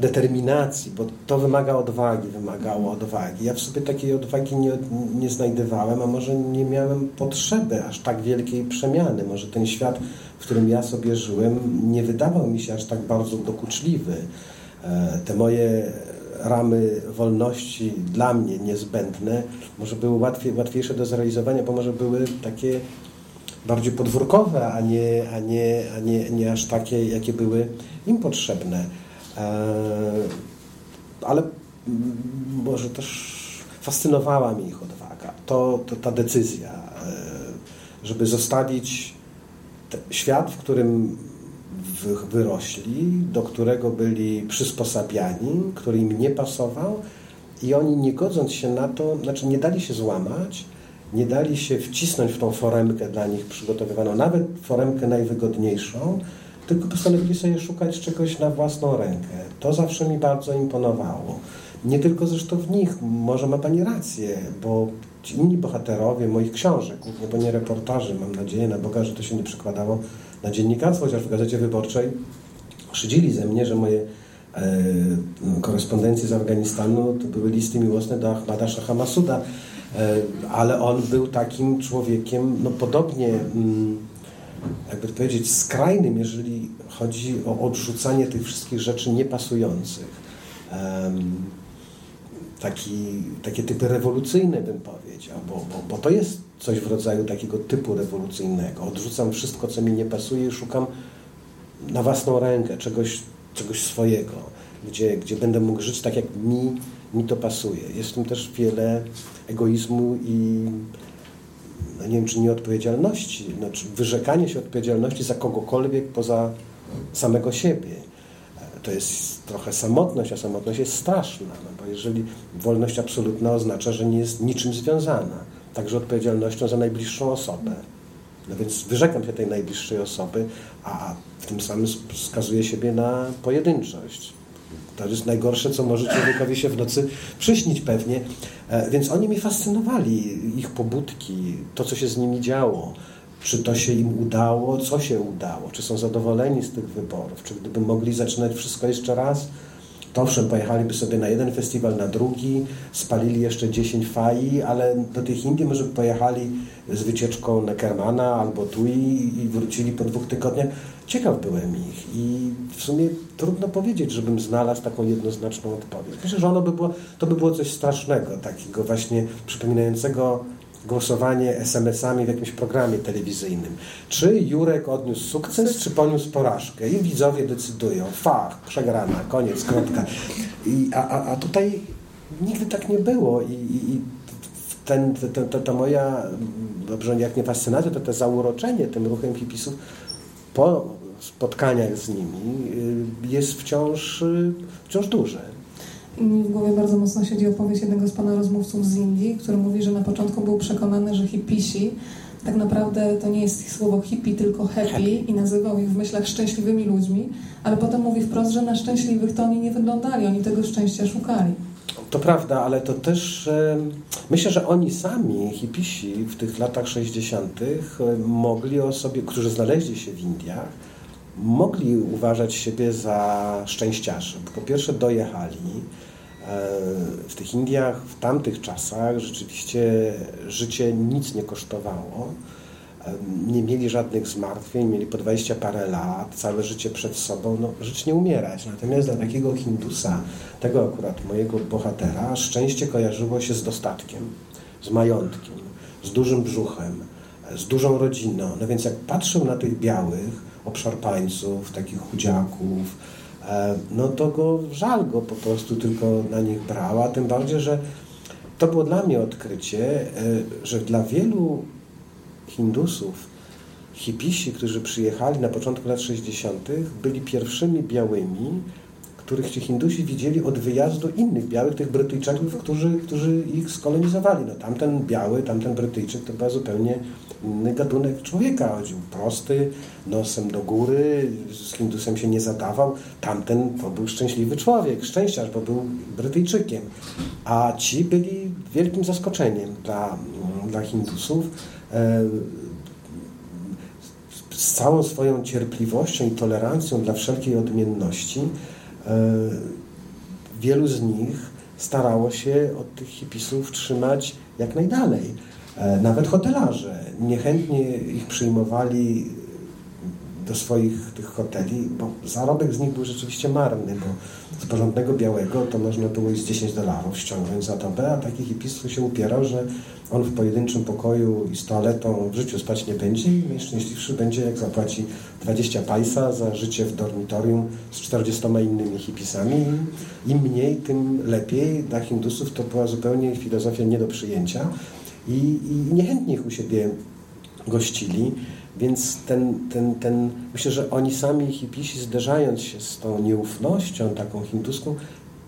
determinacji, bo to wymaga odwagi, wymagało odwagi. Ja w sobie takiej odwagi nie, nie znajdowałem, a może nie miałem potrzeby aż tak wielkiej przemiany. Może ten świat, w którym ja sobie żyłem, nie wydawał mi się aż tak bardzo dokuczliwy. E, te moje ramy wolności dla mnie niezbędne może były łatwiej, łatwiejsze do zrealizowania, bo może były takie bardziej podwórkowe, a nie, a nie, a nie, nie aż takie, jakie były im potrzebne. E, ale może też fascynowała mnie ich odwaga. To, to ta decyzja, e, żeby zostawić świat, w którym wyrośli, do którego byli przysposabiani, który im nie pasował i oni nie godząc się na to, znaczy nie dali się złamać, nie dali się wcisnąć w tą foremkę dla nich przygotowywaną, nawet foremkę najwygodniejszą, tylko postanowili sobie szukać czegoś na własną rękę. To zawsze mi bardzo imponowało. Nie tylko zresztą w nich, może ma Pani rację, bo ci inni bohaterowie moich książek, głównie bo nie reportaży, mam nadzieję na Boga, że to się nie przekładało na dziennikarstwo, chociaż w Gazecie Wyborczej szydzili ze mnie, że moje e, korespondencje z Afganistanu to były listy miłosne do Ahmada Shaha Masuda, e, ale on był takim człowiekiem, no podobnie... Mm, jakby powiedzieć, skrajnym, jeżeli chodzi o odrzucanie tych wszystkich rzeczy niepasujących. Um, taki, takie typy rewolucyjne bym powiedział, bo, bo, bo to jest coś w rodzaju takiego typu rewolucyjnego. Odrzucam wszystko, co mi nie pasuje i szukam na własną rękę czegoś, czegoś swojego, gdzie, gdzie będę mógł żyć tak, jak mi, mi to pasuje. Jest w tym też wiele egoizmu i no nie wiem, czy nieodpowiedzialności, znaczy wyrzekanie się odpowiedzialności za kogokolwiek poza samego siebie. To jest trochę samotność, a samotność jest straszna, no bo jeżeli wolność absolutna oznacza, że nie jest niczym związana, także odpowiedzialnością za najbliższą osobę. No więc wyrzekam się tej najbliższej osoby, a w tym samym skazuje siebie na pojedynczość. To jest najgorsze, co może człowiekowi się w nocy przyśnić pewnie. E, więc oni mi fascynowali, ich pobudki, to, co się z nimi działo. Czy to się im udało, co się udało, czy są zadowoleni z tych wyborów, czy gdyby mogli zaczynać wszystko jeszcze raz, to owszem, pojechaliby sobie na jeden festiwal, na drugi, spalili jeszcze 10 fai, ale do tych Indii może pojechali z wycieczką Neckermana albo Tui i wrócili po dwóch tygodniach. Ciekaw byłem ich i w sumie trudno powiedzieć, żebym znalazł taką jednoznaczną odpowiedź. Myślę, że ono by było, to by było coś strasznego, takiego właśnie przypominającego głosowanie SMS-ami w jakimś programie telewizyjnym. Czy Jurek odniósł sukces, czy poniósł porażkę? I widzowie decydują. Fach, przegrana, koniec, kropka. I, a, a, a tutaj nigdy tak nie było i, i ten, ten, to, to moja, dobrze, jak nie fascynacja, to to zauroczenie tym ruchem hipisów po spotkaniach z nimi y, jest wciąż, y, wciąż duże. Mi w głowie bardzo mocno siedzi opowieść jednego z pana rozmówców z Indii, który mówi, że na początku był przekonany, że hipisi tak naprawdę to nie jest ich słowo hippie, tylko happy i nazywał ich w myślach szczęśliwymi ludźmi, ale potem mówi wprost, że na szczęśliwych to oni nie wyglądali, oni tego szczęścia szukali. To prawda, ale to też myślę, że oni sami, hipisi w tych latach 60., mogli o sobie, którzy znaleźli się w Indiach, mogli uważać siebie za szczęściarzy. Po pierwsze dojechali, e, w tych Indiach w tamtych czasach rzeczywiście życie nic nie kosztowało. Nie mieli żadnych zmartwień, mieli po 20 parę lat, całe życie przed sobą, no, żyć nie umierać. Natomiast dla takiego Hindusa, tego akurat mojego bohatera, szczęście kojarzyło się z dostatkiem, z majątkiem, z dużym brzuchem, z dużą rodziną. No więc jak patrzył na tych białych, obszarpańców, takich chudziaków, no to go żal go po prostu tylko na nich brała, tym bardziej, że to było dla mnie odkrycie, e, że dla wielu Hindusów hipisi, którzy przyjechali na początku lat 60., byli pierwszymi białymi, których ci Hindusi widzieli od wyjazdu innych białych, tych Brytyjczyków, którzy, którzy ich skolonizowali. No, tamten biały, tamten Brytyjczyk to była zupełnie inny gatunek człowieka. Chodził prosty, nosem do góry, z Hindusem się nie zadawał. Tamten to był szczęśliwy człowiek, szczęściarz, bo był Brytyjczykiem. A ci byli wielkim zaskoczeniem dla, dla Hindusów. E, z całą swoją cierpliwością i tolerancją dla wszelkiej odmienności wielu z nich starało się od tych hipisów trzymać jak najdalej. E, nawet hotelarze niechętnie ich przyjmowali do swoich tych hoteli, bo zarobek z nich był rzeczywiście marny, bo z porządnego białego to można było i z 10 dolarów ściągnąć za dobę, a taki hipistwo się upierał, że on w pojedynczym pokoju i z toaletą w życiu spać nie będzie i najszczęśliwszy będzie, jak zapłaci 20 pajsa za życie w dormitorium z 40 innymi hipisami. Im mniej, tym lepiej. Dla Hindusów to była zupełnie filozofia nie do przyjęcia i, i niechętnie ich u siebie gościli. Więc ten, ten, ten, myślę, że oni sami hipisi zderzając się z tą nieufnością taką hinduską,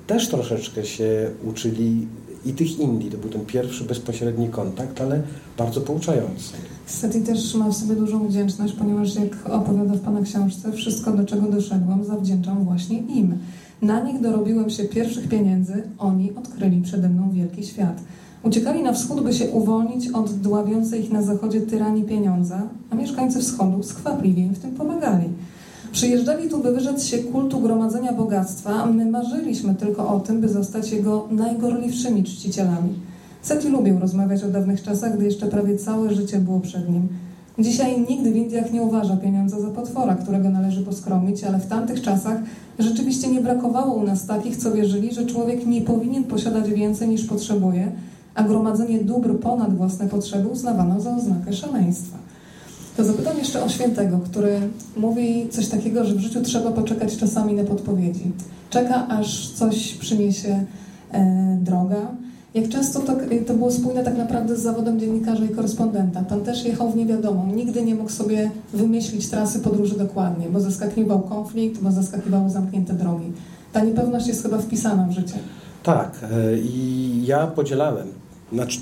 też troszeczkę się uczyli i tych Indii. To był ten pierwszy bezpośredni kontakt, ale bardzo pouczający. Seti też ma w sobie dużą wdzięczność, ponieważ jak opowiada w Pana książce, wszystko do czego doszedłem zawdzięczam właśnie im. Na nich dorobiłem się pierwszych pieniędzy, oni odkryli przede mną wielki świat. Uciekali na wschód, by się uwolnić od dławiącej ich na zachodzie tyranii pieniądza, a mieszkańcy wschodu skwapliwie im w tym pomagali. Przyjeżdżali tu, by wyrzec się kultu gromadzenia bogactwa, a my marzyliśmy tylko o tym, by zostać jego najgorliwszymi czcicielami. Seti lubił rozmawiać o dawnych czasach, gdy jeszcze prawie całe życie było przed nim. Dzisiaj nikt w Indiach nie uważa pieniądza za potwora, którego należy poskromić, ale w tamtych czasach rzeczywiście nie brakowało u nas takich, co wierzyli, że człowiek nie powinien posiadać więcej niż potrzebuje, a gromadzenie dóbr ponad własne potrzeby uznawano za oznakę szaleństwa. To zapytam jeszcze o świętego, który mówi coś takiego, że w życiu trzeba poczekać czasami na podpowiedzi. Czeka, aż coś przyniesie e, droga. Jak często to, to było spójne tak naprawdę z zawodem dziennikarza i korespondenta. Pan też jechał w niewiadomą. Nigdy nie mógł sobie wymyślić trasy podróży dokładnie, bo zaskakiwał konflikt, bo zaskakiwały zamknięte drogi. Ta niepewność jest chyba wpisana w życie. Tak. E, I ja podzielałem znaczy,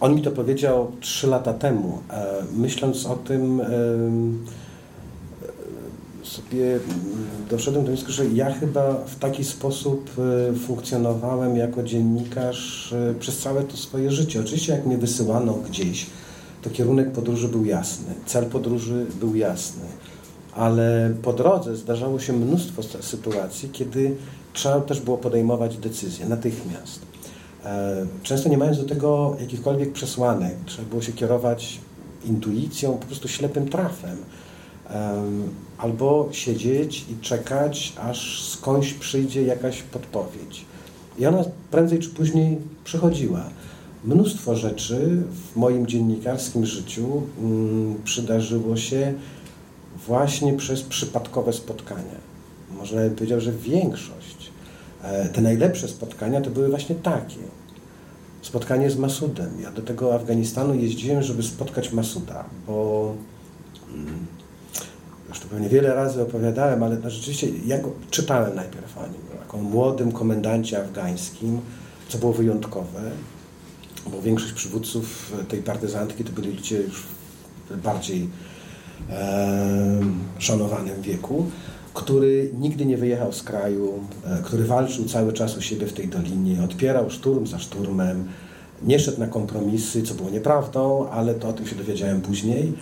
on mi to powiedział trzy lata temu. E, myśląc o tym, e, sobie doszedłem do wniosku, że ja chyba w taki sposób e, funkcjonowałem jako dziennikarz przez całe to swoje życie. Oczywiście jak mnie wysyłano gdzieś, to kierunek podróży był jasny, cel podróży był jasny, ale po drodze zdarzało się mnóstwo sytuacji, kiedy trzeba też było podejmować decyzje natychmiast. E, często nie mając do tego jakichkolwiek przesłanek, trzeba było się kierować intuicją, po prostu ślepym trafem. Albo siedzieć i czekać, aż skądś przyjdzie jakaś podpowiedź. I ona prędzej czy później przychodziła. Mnóstwo rzeczy w moim dziennikarskim życiu mm, przydarzyło się właśnie przez przypadkowe spotkania. Można by powiedział, że większość. E, te najlepsze spotkania to były właśnie takie spotkanie z Masudem. Ja do tego Afganistanu jeździłem, żeby spotkać Masuda, bo mm, już to pewnie wiele razy opowiadałem, ale no rzeczywiście ja go czytałem najpierw o nim, jako młodym komendancie afgańskim, co było wyjątkowe, bo większość przywódców tej partyzantki to byli ludzie już bardziej e, szanowanym wieku który nigdy nie wyjechał z kraju, e, który walczył cały czas u siebie w tej dolinie, odpierał szturm za szturmem, nie szedł na kompromisy, co było nieprawdą, ale to o tym się dowiedziałem później.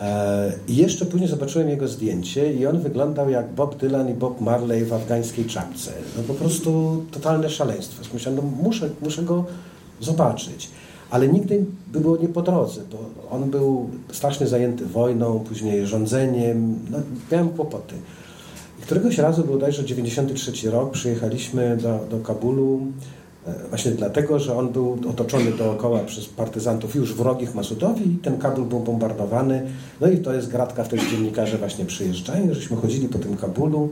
E, I jeszcze później zobaczyłem jego zdjęcie i on wyglądał jak Bob Dylan i Bob Marley w afgańskiej czapce. No po prostu totalne szaleństwo. Myślałem, no muszę, muszę go zobaczyć. Ale nigdy było nie po drodze, bo on był strasznie zajęty wojną, później rządzeniem, no miałem kłopoty. Któregoś razu, był bodajże 93 rok, przyjechaliśmy do, do Kabulu e, właśnie dlatego, że on był otoczony dookoła przez partyzantów już wrogich Masudowi i ten Kabul był bombardowany. No i to jest gratka, wtedy dziennikarze właśnie przyjeżdżają, żeśmy chodzili po tym Kabulu,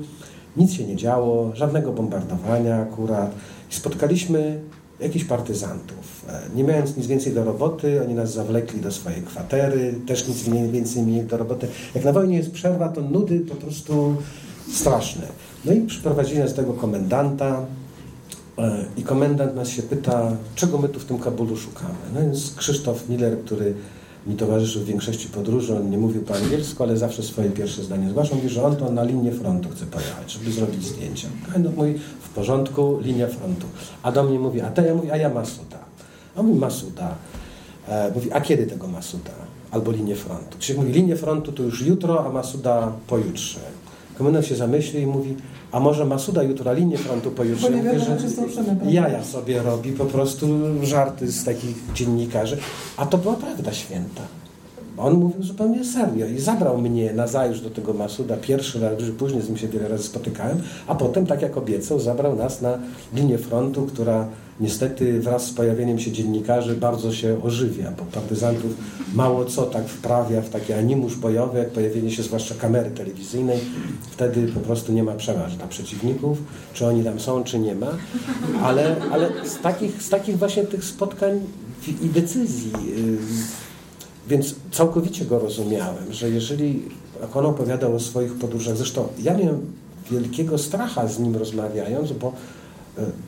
nic się nie działo, żadnego bombardowania akurat. I spotkaliśmy jakichś partyzantów. E, nie mając nic więcej do roboty, oni nas zawlekli do swojej kwatery, też nic więcej mieli do roboty. Jak na wojnie jest przerwa, to nudy po prostu straszne. No i przyprowadzili nas tego komendanta e, i komendant nas się pyta, czego my tu w tym Kabulu szukamy. No więc Krzysztof Miller, który mi towarzyszył w większości podróży, on nie mówił po angielsku, ale zawsze swoje pierwsze zdanie zgłaszał, mówi, że on to na linię frontu chce pojechać, żeby zrobić zdjęcia. No mówi, w porządku, linia frontu. A do mnie mówi, a to ja mówię, a ja Masuda. A mówi, Masuda. E, mówi, a kiedy tego Masuda? Albo linię frontu. Czyli mówi, linię frontu to już jutro, a Masuda pojutrze. Komendant się zamyśli i mówi, a może Masuda jutro linię frontu pojutrze? Bo nie wiadomo, czy są jaja sobie robi, po prostu żarty z takich dziennikarzy. A to była prawda święta. On mówił zupełnie serio i zabrał mnie na zajutrz do tego Masuda pierwszy raz, później z nim się wiele razy spotykałem, a potem, tak jak obiecał, zabrał nas na linię frontu, która niestety wraz z pojawieniem się dziennikarzy bardzo się ożywia, bo partyzantów mało co tak wprawia w taki animusz bojowy, jak pojawienie się zwłaszcza kamery telewizyjnej. Wtedy po prostu nie ma przeważ dla przeciwników, czy oni tam są, czy nie ma. Ale, ale z, takich, z takich właśnie tych spotkań i decyzji yy, więc całkowicie go rozumiałem, że jeżeli, jak on opowiadał o swoich podróżach, zresztą ja miałem wielkiego stracha z nim rozmawiając, bo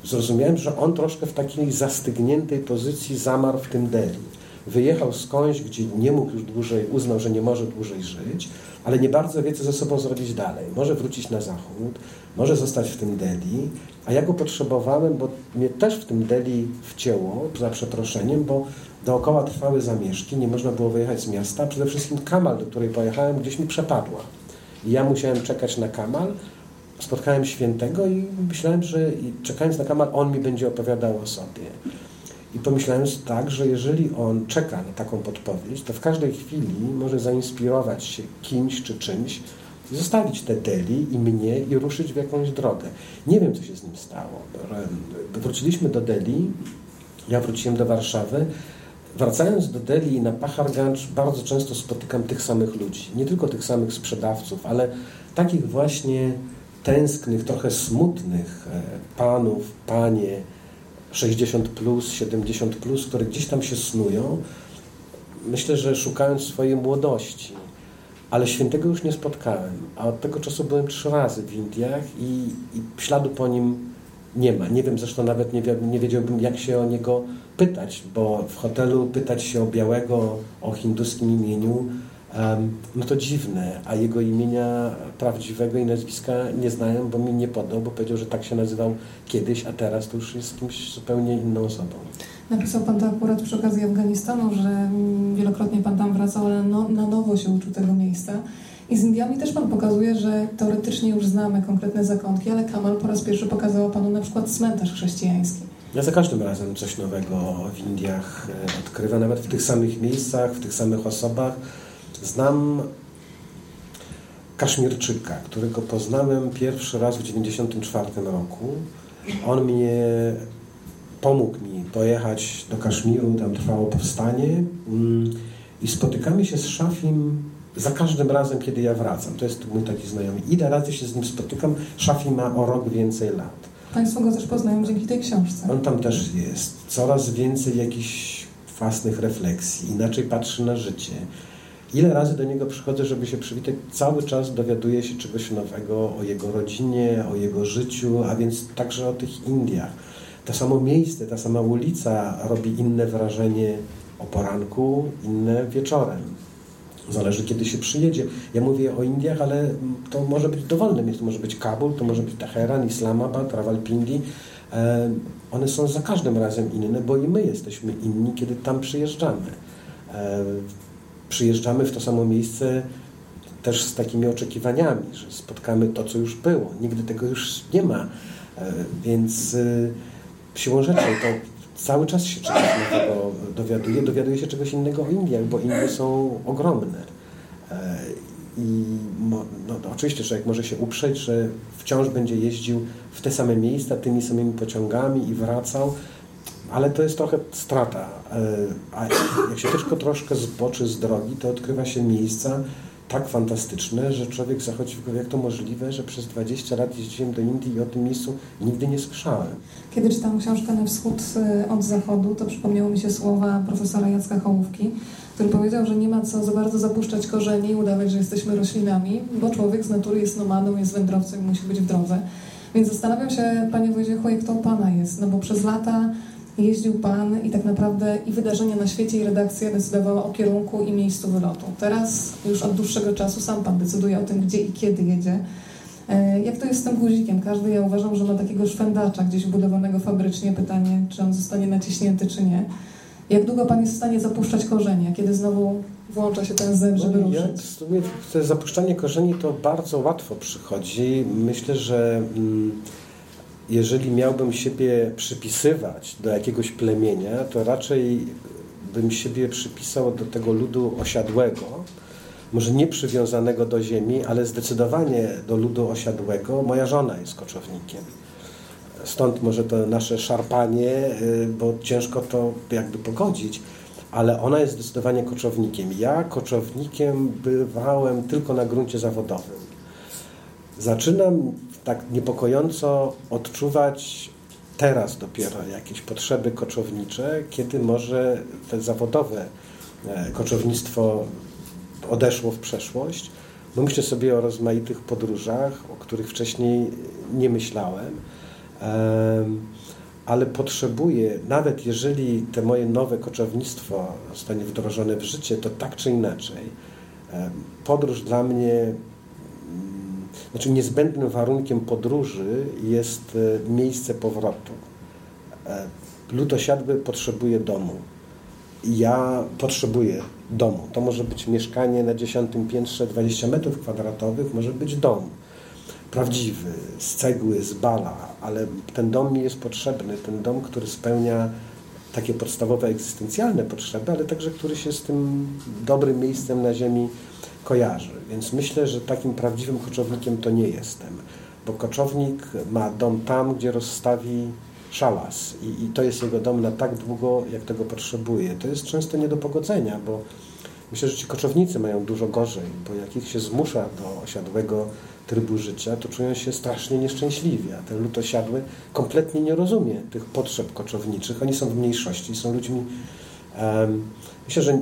zrozumiałem, że on troszkę w takiej zastygniętej pozycji zamarł w tym Delhi. Wyjechał skądś, gdzie nie mógł już dłużej, uznał, że nie może dłużej żyć, ale nie bardzo wie, co ze sobą zrobić dalej. Może wrócić na zachód, może zostać w tym Delhi, a ja go potrzebowałem, bo mnie też w tym Delhi wcięło, za przeproszeniem, bo Dookoła trwały zamieszki, nie można było wyjechać z miasta. Przede wszystkim Kamal, do której pojechałem, gdzieś mi przepadła. I ja musiałem czekać na Kamal. Spotkałem świętego i myślałem, że czekając na Kamal, on mi będzie opowiadał o sobie. I pomyślałem tak, że jeżeli on czeka na taką podpowiedź, to w każdej chwili może zainspirować się kimś czy czymś, zostawić te Deli i mnie i ruszyć w jakąś drogę. Nie wiem, co się z nim stało. Wróciliśmy do Deli, ja wróciłem do Warszawy, Wracając do Delhi na Paharganj bardzo często spotykam tych samych ludzi. Nie tylko tych samych sprzedawców, ale takich właśnie tęsknych, trochę smutnych e, panów, panie 60 plus, 70 plus, które gdzieś tam się snują. Myślę, że szukając swojej młodości. Ale świętego już nie spotkałem, a od tego czasu byłem trzy razy w Indiach i, i śladu po nim nie ma. Nie wiem, zresztą nawet nie, nie wiedziałbym, jak się o niego pytać, bo w hotelu pytać się o białego, o hinduskim imieniu, no to dziwne, a jego imienia prawdziwego i nazwiska nie znają, bo mi nie podał, bo powiedział, że tak się nazywał kiedyś, a teraz to już jest kimś zupełnie inną osobą. Napisał Pan to akurat przy okazji Afganistanu, że mm, wielokrotnie Pan tam wracał, ale no, na nowo się uczył tego miejsca. I z Indiami też Pan pokazuje, że teoretycznie już znamy konkretne zakątki, ale Kamal po raz pierwszy pokazał Panu na przykład cmentarz chrześcijański. Ja za każdym razem coś nowego w Indiach e, odkrywam, nawet w tych samych miejscach, w tych samych osobach. Znam Kaszmirczyka, którego poznałem pierwszy raz w 1994 roku. On mnie pomógł mi pojechać do Kaszmiru, tam trwało powstanie mm, i spotykamy się z Szafim za każdym razem, kiedy ja wracam. To jest mój taki znajomy. Ile razy się z nim spotykam, Szafi ma o rok więcej lat. Państwo go też poznają dzięki tej książce. On tam też jest. Coraz więcej jakichś własnych refleksji, inaczej patrzy na życie. Ile razy do niego przychodzę, żeby się przywitać, cały czas dowiaduję się czegoś nowego o jego rodzinie, o jego życiu, a więc także o tych Indiach. To samo miejsce, ta sama ulica robi inne wrażenie o poranku, inne wieczorem. Zależy, kiedy się przyjedzie. Ja mówię o Indiach, ale to może być dowolne miejsce. To może być Kabul, to może być Teheran, Islamabad, Rawalpindi. E, one są za każdym razem inne, bo i my jesteśmy inni, kiedy tam przyjeżdżamy. E, przyjeżdżamy w to samo miejsce też z takimi oczekiwaniami, że spotkamy to, co już było. Nigdy tego już nie ma. E, więc siłą rzeczy to cały czas się czegoś nowego dowiaduje. Dowiaduje się czegoś innego o Indiach, bo Indie są ogromne. E, I no, no, oczywiście człowiek może się uprzeć, że wciąż będzie jeździł w te same miejsca, tymi samymi pociągami i wracał, ale to jest trochę strata. E, a jak się tylko troszkę zboczy z drogi, to odkrywa się miejsca, tak fantastyczne, że człowiek zachodzi w głowę, jak to możliwe, że przez 20 lat jeździłem do Indii i o tym miejscu nigdy nie słyszałem. Kiedy czytałam książkę Na wschód e, od zachodu, to przypomniały mi się słowa profesora Jacka Hołówki, który powiedział, że nie ma co za bardzo zapuszczać korzeni i udawać, że jesteśmy roślinami, bo człowiek z natury jest nomadą, jest wędrowcem i musi być w drodze. Więc zastanawiam się, Panie Wojciechu, jak to u Pana jest, no bo przez lata jeździł Pan i tak naprawdę i wydarzenia na świecie i redakcja decydowała o kierunku i miejscu wylotu. Teraz już od dłuższego czasu sam Pan decyduje o tym, gdzie i kiedy jedzie. E, jak to jest z tym guzikiem? Każdy, ja uważam, że ma takiego szwendacza gdzieś budowanego fabrycznie. Pytanie, czy on zostanie naciśnięty, czy nie. Jak długo Pan jest w stanie zapuszczać korzenie? Kiedy znowu włącza się ten zen, żeby no, ruszyć? Jak, w sumie to zapuszczanie korzeni to bardzo łatwo przychodzi. Myślę, że mm, jeżeli miałbym siebie przypisywać do jakiegoś plemienia, to raczej bym siebie przypisał do tego ludu osiadłego, może nie przywiązanego do ziemi, ale zdecydowanie do ludu osiadłego. Moja żona jest koczownikiem. Stąd może to nasze szarpanie, y, bo ciężko to jakby pogodzić, ale ona jest zdecydowanie koczownikiem. Ja koczownikiem bywałem tylko na gruncie zawodowym. Zaczynam tak niepokojąco odczuwać teraz dopiero jakieś potrzeby koczownicze, kiedy może te zawodowe e, koczownictwo odeszło w przeszłość, bo myślę sobie o rozmaitych podróżach, o których wcześniej nie myślałem, ale potrzebuję, nawet jeżeli te moje nowe koczownictwo zostanie wdrożone w życie, to tak czy inaczej, podróż dla mnie znaczy niezbędnym warunkiem podróży jest e, miejsce powrotu. E, lud osiadły potrzebuje domu. Ja potrzebuję domu. To może być mieszkanie na dziesiątym piętrze 20 metrów kwadratowych, może być dom. Prawdziwy, z cegły, z bala, ale ten dom mi jest potrzebny. Ten dom, który spełnia takie podstawowe egzystencjalne potrzeby, ale także który się z tym dobrym miejscem na ziemi kojarzy. Więc myślę, że takim prawdziwym koczownikiem to nie jestem, bo koczownik ma dom tam, gdzie rozstawi szałas i, i to jest jego dom na tak długo, jak tego potrzebuje. To jest często nie do pogodzenia, bo myślę, że ci koczownicy mają dużo gorzej, bo jak ich się zmusza do osiadłego trybu życia, to czują się strasznie nieszczęśliwi, a ten lud osiadły kompletnie nie rozumie tych potrzeb koczowniczych. Oni są w mniejszości, są ludźmi um, myślę, że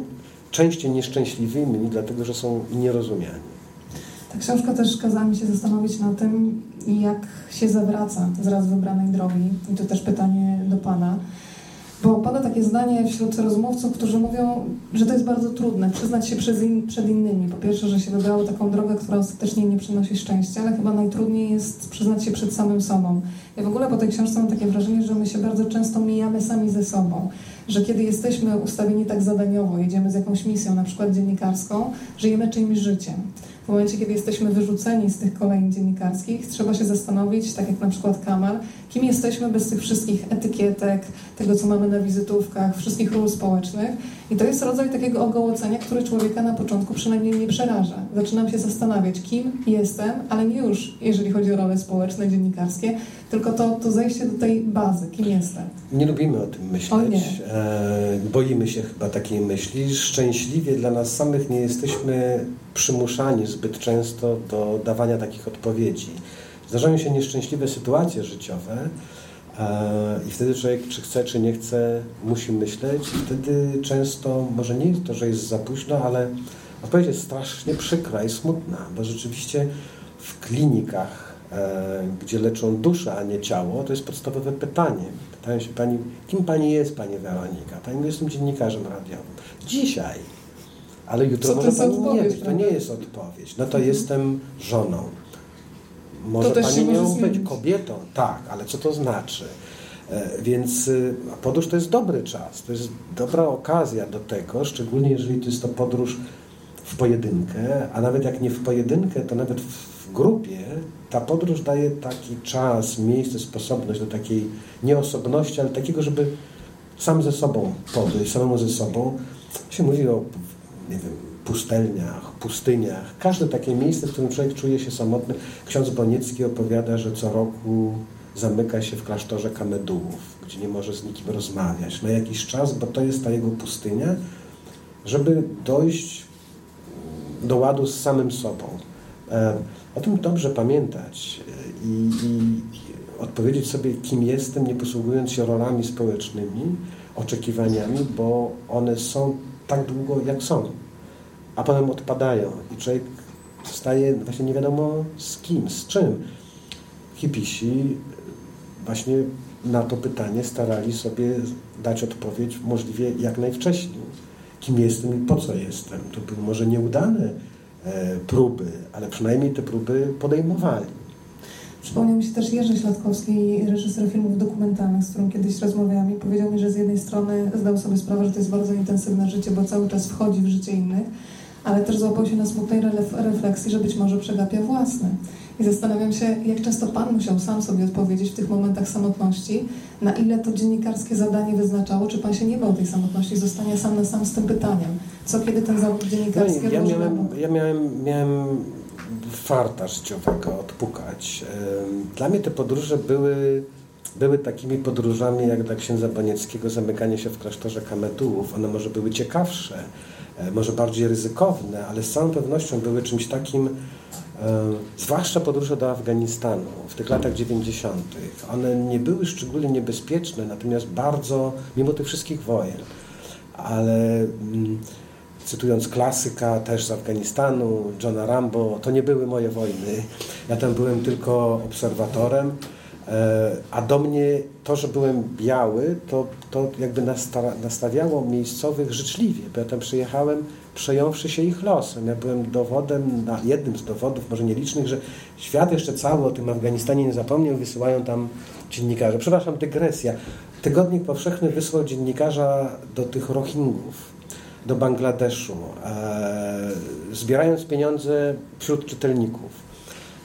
częściej nieszczęśliwymi, dlatego że są nierozumiani. Ta książka też kazała mi się zastanowić na tym, jak się zawraca z raz wybranej drogi. I to też pytanie do Pana. Bo pada takie zdanie wśród rozmówców, którzy mówią, że to jest bardzo trudne przyznać się przed innymi. Po pierwsze, że się wybrało taką drogę, która ostatecznie nie przynosi szczęścia, ale chyba najtrudniej jest przyznać się przed samym sobą. Ja w ogóle po tej książce mam takie wrażenie, że my się bardzo często mijamy sami ze sobą. Że kiedy jesteśmy ustawieni tak zadaniowo, jedziemy z jakąś misją, na przykład dziennikarską, żyjemy czyimś życiem. W momencie, kiedy jesteśmy wyrzuceni z tych kolejnych dziennikarskich, trzeba się zastanowić, tak jak na przykład Kamal, kim jesteśmy bez tych wszystkich etykietek, tego, co mamy na wizytówkach, wszystkich ról społecznych. I to jest rodzaj takiego ogołocenia, który człowieka na początku przynajmniej nie przeraża. Zaczynam się zastanawiać, kim jestem, ale nie już, jeżeli chodzi o role społeczne, dziennikarskie, tylko to, to zejście do tej bazy, kim jestem. Nie lubimy o tym myśleć. O. E, boimy się chyba takiej myśli. Szczęśliwie dla nas samych nie jesteśmy przymuszani zbyt często do dawania takich odpowiedzi. Zdarzają się nieszczęśliwe sytuacje życiowe e, i wtedy człowiek, czy chce, czy nie chce, musi myśleć. Wtedy często, może nie jest to, że jest za późno, ale odpowiedź jest strasznie przykra i smutna, bo rzeczywiście w klinikach, e, gdzie leczą duszę, a nie ciało, to jest podstawowe pytanie. Pytają się pani, kim pani jest, pani Weronika? Pani jestem dziennikarzem radiowym. Dzisiaj. Ale jutro może pani nie być. To nie jest odpowiedź. No to mhm. jestem żoną może Pani nią być kobietą, tak, ale co to znaczy? E, więc y, podróż to jest dobry czas, to jest dobra okazja do tego, szczególnie jeżeli to jest to podróż w pojedynkę, a nawet jak nie w pojedynkę, to nawet w grupie, ta podróż daje taki czas, miejsce, sposobność do takiej nieosobności, ale takiego, żeby sam ze sobą podejść, samemu ze sobą. Się mówi o, nie wiem, pustelniach, pustyniach. Każde takie miejsce, w którym człowiek czuje się samotny. Ksiądz Boniecki opowiada, że co roku zamyka się w klasztorze kamedułów, gdzie nie może z nikim rozmawiać na jakiś czas, bo to jest ta jego pustynia, żeby dojść do ładu z samym sobą. O tym dobrze pamiętać e, i, i odpowiedzieć sobie, kim jestem, nie posługując się rolami społecznymi, oczekiwaniami, bo one są tak długo, jak są a potem odpadają i człowiek zostaje właśnie nie wiadomo z kim, z czym. Hipisi właśnie na to pytanie starali sobie dać odpowiedź możliwie jak najwcześniej. Kim jestem i po co jestem? To były może nieudane e, próby, ale przynajmniej te próby podejmowali. Przypomniał mi się też Jerzy Śladkowski, reżyser filmów dokumentalnych, z którym kiedyś rozmawiałam i powiedział mi, że z jednej strony zdał sobie sprawę, że to jest bardzo intensywne życie, bo cały czas wchodzi w życie innych, ale też złapał się na smutnej refleksji, że być może przegapia własne. I zastanawiam się, jak często Pan musiał sam sobie odpowiedzieć w tych momentach samotności, na ile to dziennikarskie zadanie wyznaczało, czy Pan się nie bał tej samotności, zostania sam na sam z tym pytaniem. Co kiedy ten zawód dziennikarski no, ja miałem, ja miałem, miałem farta życiowego odpukać. Dla mnie te podróże były, były takimi podróżami jak dla księdza Bonieckiego zamykanie się w klasztorze Kametułów. One może były ciekawsze, e, może bardziej ryzykowne, ale z całą pewnością były czymś takim, e, zwłaszcza podróże do Afganistanu w tych latach 90. One nie były szczególnie niebezpieczne, natomiast bardzo, mimo tych wszystkich wojen, ale mm, cytując klasyka też z Afganistanu, Johna Rambo, to nie były moje wojny. Ja tam byłem tylko obserwatorem, e, a do mnie to, że byłem biały, to, to jakby nastawiało miejscowych życzliwie, bo ja tam przyjechałem przejąwszy się ich losem. Ja byłem dowodem, jednym z dowodów, może nielicznych, że świat jeszcze cały o tym Afganistanie nie zapomniał, wysyłają tam dziennikarze. Przepraszam, dygresja. Tygodnik Powszechny wysłał dziennikarza do tych Rohingów do Bangladeszu, e, zbierając pieniądze wśród czytelników.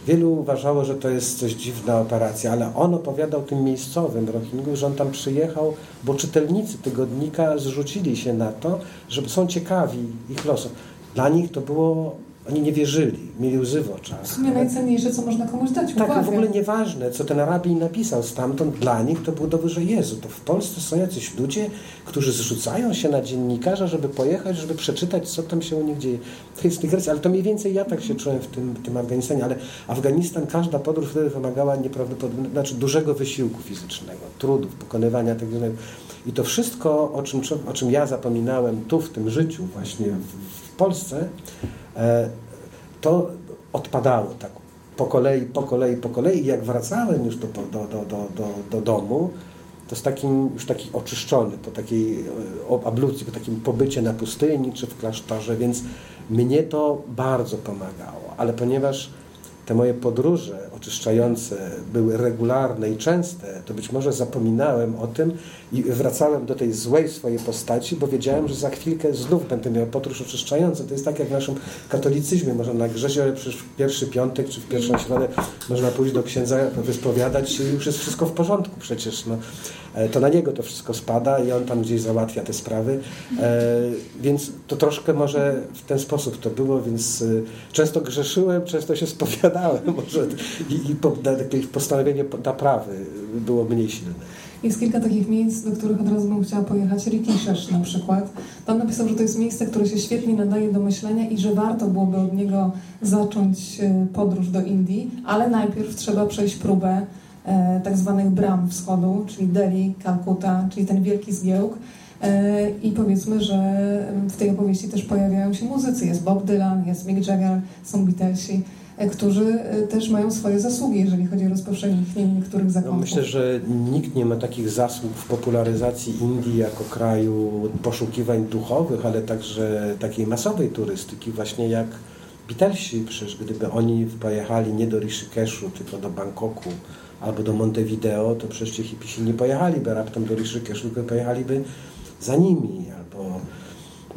Wielu uważało, że to jest coś dziwna operacja, ale on opowiadał tym miejscowym Rohingów, że on tam przyjechał, bo czytelnicy tygodnika zrzucili się na to, że są ciekawi ich losów. Dla nich to było oni nie wierzyli, mieli łzy w oczach. W sumie najcenniejsze, co można komuś dać. Tak, no w ogóle nieważne, co ten rabin napisał stamtąd, dla nich to był dowód, że Jezu, to w Polsce są jacyś ludzie, którzy zrzucają się na dziennikarza, żeby pojechać, żeby przeczytać, co tam się u nich dzieje. To jest dygresja, ale to mniej więcej ja tak się czułem w tym, tym Afganistanie, ale Afganistan, każda podróż wtedy wymagała nieprawdopodobnego, znaczy dużego wysiłku fizycznego, trudów, pokonywania tego. I to wszystko, o czym, o czym ja zapominałem tu, w tym życiu właśnie w, w Polsce, to odpadało tak po kolei, po kolei, po kolei. I jak wracałem już do, do, do, do, do, do domu, to z takim już taki oczyszczony po takiej e, ablucji, po takim pobycie na pustyni czy w klasztorze, więc mnie to bardzo pomagało, ale ponieważ te moje podróże oczyszczające były regularne i częste, to być może zapominałem o tym i wracałem do tej złej swojej postaci, bo wiedziałem, że za chwilkę znów będę miał podróż oczyszczającą. To jest tak jak w naszym katolicyzmie. Można na grzezie przecież w pierwszy piątek czy w pierwszą środę można pójść do księdza, wyspowiadać i już jest wszystko w porządku przecież. No. E, to na niego to wszystko spada i on tam gdzieś załatwia te sprawy. E, więc to troszkę może w ten sposób to było, więc e, często grzeszyłem, często się spowiadałem może i, postanowienie naprawy było mniej silne. Jest kilka takich miejsc, do których od razu bym chciała pojechać. Rikishesz na przykład. Pan napisał, że to jest miejsce, które się świetnie nadaje do myślenia i że warto byłoby od niego zacząć podróż do Indii, ale najpierw trzeba przejść próbę tak zwanych bram wschodu, czyli Delhi, Kalkuta, czyli ten wielki zgiełk. E, I powiedzmy, że w tej opowieści też pojawiają się muzycy. Jest Bob Dylan, jest Mick Jagger, są Beatlesi, e, którzy e, też mają swoje zasługi, jeżeli chodzi o rozpowszechnienie niektórych zakonów. No myślę, że nikt nie ma takich zasług w popularyzacji Indii jako kraju poszukiwań duchowych, ale także takiej masowej turystyki, właśnie jak Beatlesi. Przecież gdyby oni pojechali nie do Rishikeshu, tylko do Bangkoku, albo do Montevideo, to przecież ci hipisi nie pojechaliby raptem do Rishikeshu, tylko pojechaliby za nimi, albo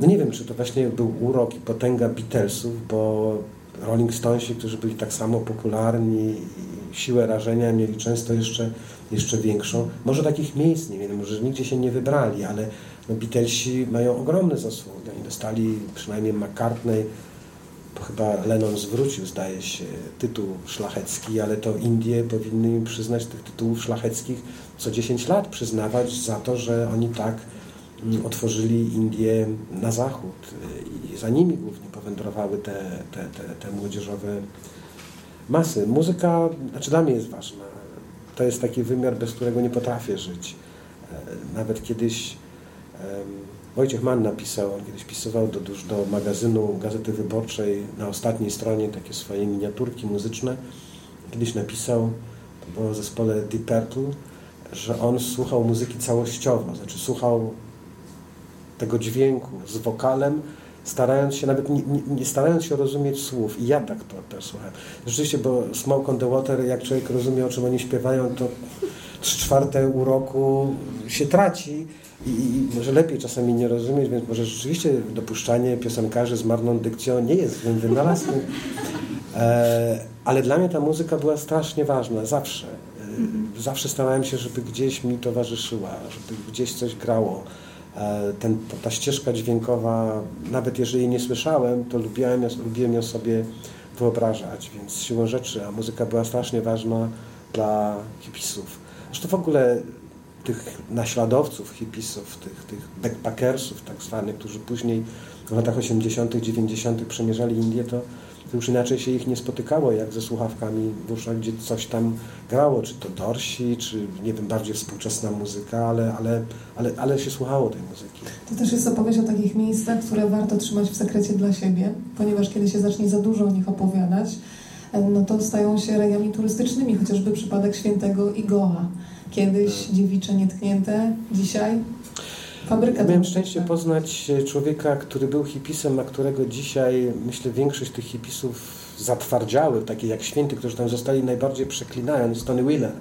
no nie wiem, czy to właśnie był urok i potęga Beatlesów, bo Rolling Stonesi, którzy byli tak samo popularni i siłę rażenia mieli często jeszcze, jeszcze większą. Może takich miejsc nie wiem, może nigdzie się nie wybrali, ale no Beatlesi mają ogromne zasługi. Oni dostali przynajmniej McCartney bo chyba Lennon zwrócił, zdaje się, tytuł szlachecki, ale to Indie powinny im przyznać tych tytułów szlacheckich co 10 lat, przyznawać za to, że oni tak mm, otworzyli Indie na zachód i za nimi głównie powędrowały te, te, te, te młodzieżowe masy. Muzyka, znaczy dla mnie jest ważna. To jest taki wymiar, bez którego nie potrafię żyć. E, nawet kiedyś Wojciech Mann napisał, on kiedyś pisywał do, do magazynu Gazety Wyborczej na ostatniej stronie takie swoje miniaturki muzyczne. Kiedyś napisał, to było w zespole Deep Purple, że on słuchał muzyki całościowo, znaczy słuchał tego dźwięku z wokalem starając się nawet nie, nie, starając się rozumieć słów. I ja tak to też słuchałem. Rzeczywiście, bo Smoke on the Water, jak człowiek rozumie, o czym oni śpiewają, to trzy czwarte uroku się traci i, może lepiej czasami nie rozumieć, więc może rzeczywiście dopuszczanie piosenkarzy z marną dykcją nie jest złym wynalazkiem. E, ale dla mnie ta muzyka była strasznie ważna, zawsze. E, zawsze starałem się, żeby gdzieś mi towarzyszyła, żeby gdzieś coś grało. E, ten, ta ścieżka dźwiękowa, nawet jeżeli nie słyszałem, to lubiłem, lubiłem ją sobie wyobrażać, więc siłą rzeczy, a muzyka była strasznie ważna dla hipisów. Zresztą w ogóle tych naśladowców hipisów, tych, tych backpackersów tak zwanych, którzy później w latach 80., 90. przemierzali Indię, to to już inaczej się ich nie spotykało, jak ze słuchawkami w uszach, gdzie coś tam grało, czy to Dorsi, czy nie wiem, bardziej współczesna muzyka, ale, ale, ale, ale się słuchało tej muzyki. To też jest opowieść o takich miejscach, które warto trzymać w sekrecie dla siebie, ponieważ kiedy się zacznie za dużo o nich opowiadać, no to stają się rejami turystycznymi, chociażby przypadek świętego Igoa. Kiedyś dziewicze nietknięte, dzisiaj Fabryka Miałem szczęście poznać człowieka, który był hipisem, a którego dzisiaj, myślę, większość tych hipisów zatwardziałych, takich jak święty, którzy tam zostali najbardziej przeklinając, Tony Wheeler.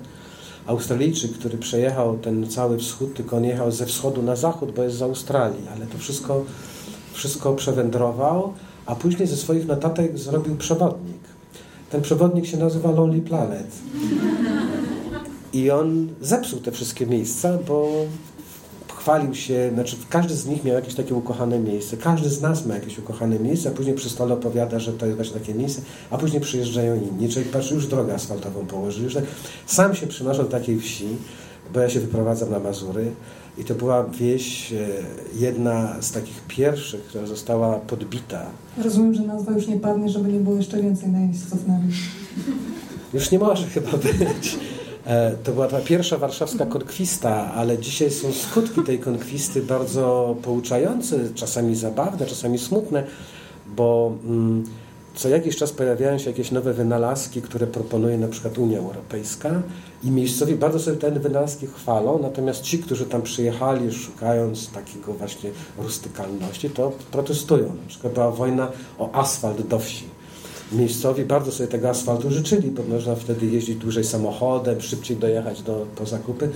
Australijczyk, który przejechał ten cały wschód, tylko on jechał ze wschodu na zachód, bo jest z Australii, ale to wszystko, wszystko przewędrował, a później ze swoich notatek zrobił przewodnik. Ten przewodnik się nazywa Lonely Planet. I on zepsuł te wszystkie miejsca, bo chwalił się, znaczy każdy z nich miał jakieś takie ukochane miejsce. Każdy z nas ma jakieś ukochane miejsce, a później przy stole opowiada, że to jest właśnie takie miejsce, a później przyjeżdżają inni. Człowiek patrzy, już drogę asfaltową położył. Już tak. Sam się przynoszę do takiej wsi, bo ja się wyprowadzam na Mazury i to była wieś, e, jedna z takich pierwszych, która została podbita. Rozumiem, że nazwa już nie padnie, żeby nie było jeszcze więcej najeźdźców na wieś. Już nie może chyba być. E, to była ta pierwsza warszawska konkwista, ale dzisiaj są skutki tej konkwisty bardzo pouczające, czasami zabawne, czasami smutne, bo mm, co jakiś czas pojawiają się jakieś nowe wynalazki, które proponuje na przykład Unia Europejska i miejscowi bardzo sobie te wynalazki chwalą, natomiast ci, którzy tam przyjechali szukając takiego właśnie rustykalności, to protestują. Na przykład była wojna o asfalt do wsi miejscowi bardzo sobie tego asfaltu życzyli, bo można wtedy jeździć dłużej samochodem, szybciej dojechać do, po zakupy,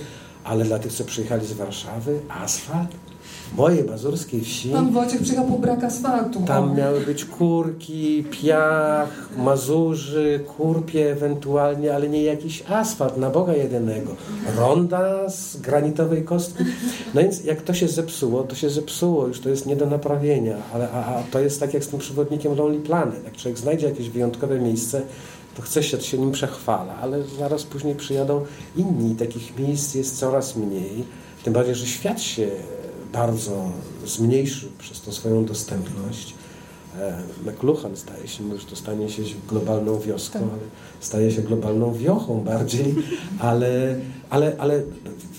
ale dla tych, co przyjechali z Warszawy, asfalt? Mojej mazurskiej wsi. Pan Wojciech przyjechał po brak asfaltu. Tam miały być kurki, piach, mazurzy, kurpie ewentualnie, ale nie jakiś asfalt na Boga jedynego. Ronda z granitowej kostki. No więc jak to się zepsuło, to się zepsuło, już to jest nie do naprawienia, ale a, a to jest tak jak z tym przewodnikiem Lonely Planet. Jak człowiek znajdzie jakieś wyjątkowe miejsce, to chce się, to się nim przechwala, ale zaraz później przyjadą inni. Takich miejsc jest coraz mniej. Tym bardziej, że świat się bardzo zmniejszył przez tą swoją dostępność. E, McLuhan staje się, już to stanie się globalną wioską, tak. ale staje się globalną wiochą bardziej, ale, ale, ale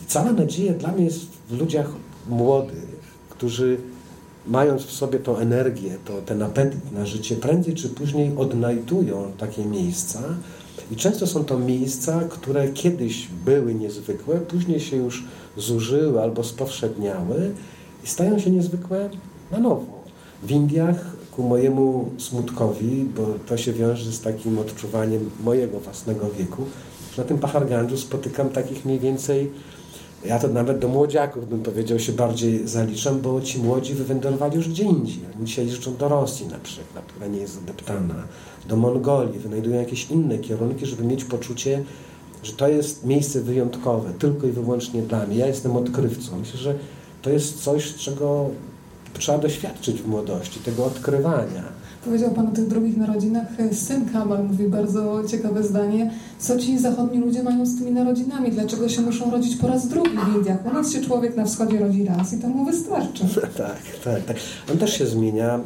cała nadzieja dla mnie jest w ludziach młodych, którzy mając w sobie tą energię, to, ten apetyt na życie, prędzej czy później odnajdują takie miejsca i często są to miejsca, które kiedyś były niezwykłe, później się już zużyły albo spowszedniały i stają się niezwykłe na nowo. W Indiach ku mojemu smutkowi, bo to się wiąże z takim odczuwaniem mojego własnego wieku, na tym Pahargandżu spotykam takich mniej więcej, ja to nawet do młodziaków bym powiedział się bardziej zaliczam, bo ci młodzi wywędrowali już gdzie indziej. Oni dzisiaj jeżdżą do Rosji na przykład, która nie jest zadeptana, do Mongolii, wynajdują jakieś inne kierunki, żeby mieć poczucie, że to jest miejsce wyjątkowe, tylko i wyłącznie dla mnie. Ja jestem odkrywcą. Myślę, że to jest coś, czego trzeba doświadczyć w młodości, tego odkrywania. Powiedział Pan o tych drugich narodzinach. Syn Kamal mówi bardzo ciekawe zdanie. Co ci zachodni ludzie mają z tymi narodzinami? Dlaczego się muszą rodzić po raz drugi w Indiach? U nas się człowiek na wschodzie rodzi raz i to mu wystarczy. tak, tak, tak. On też się zmienia.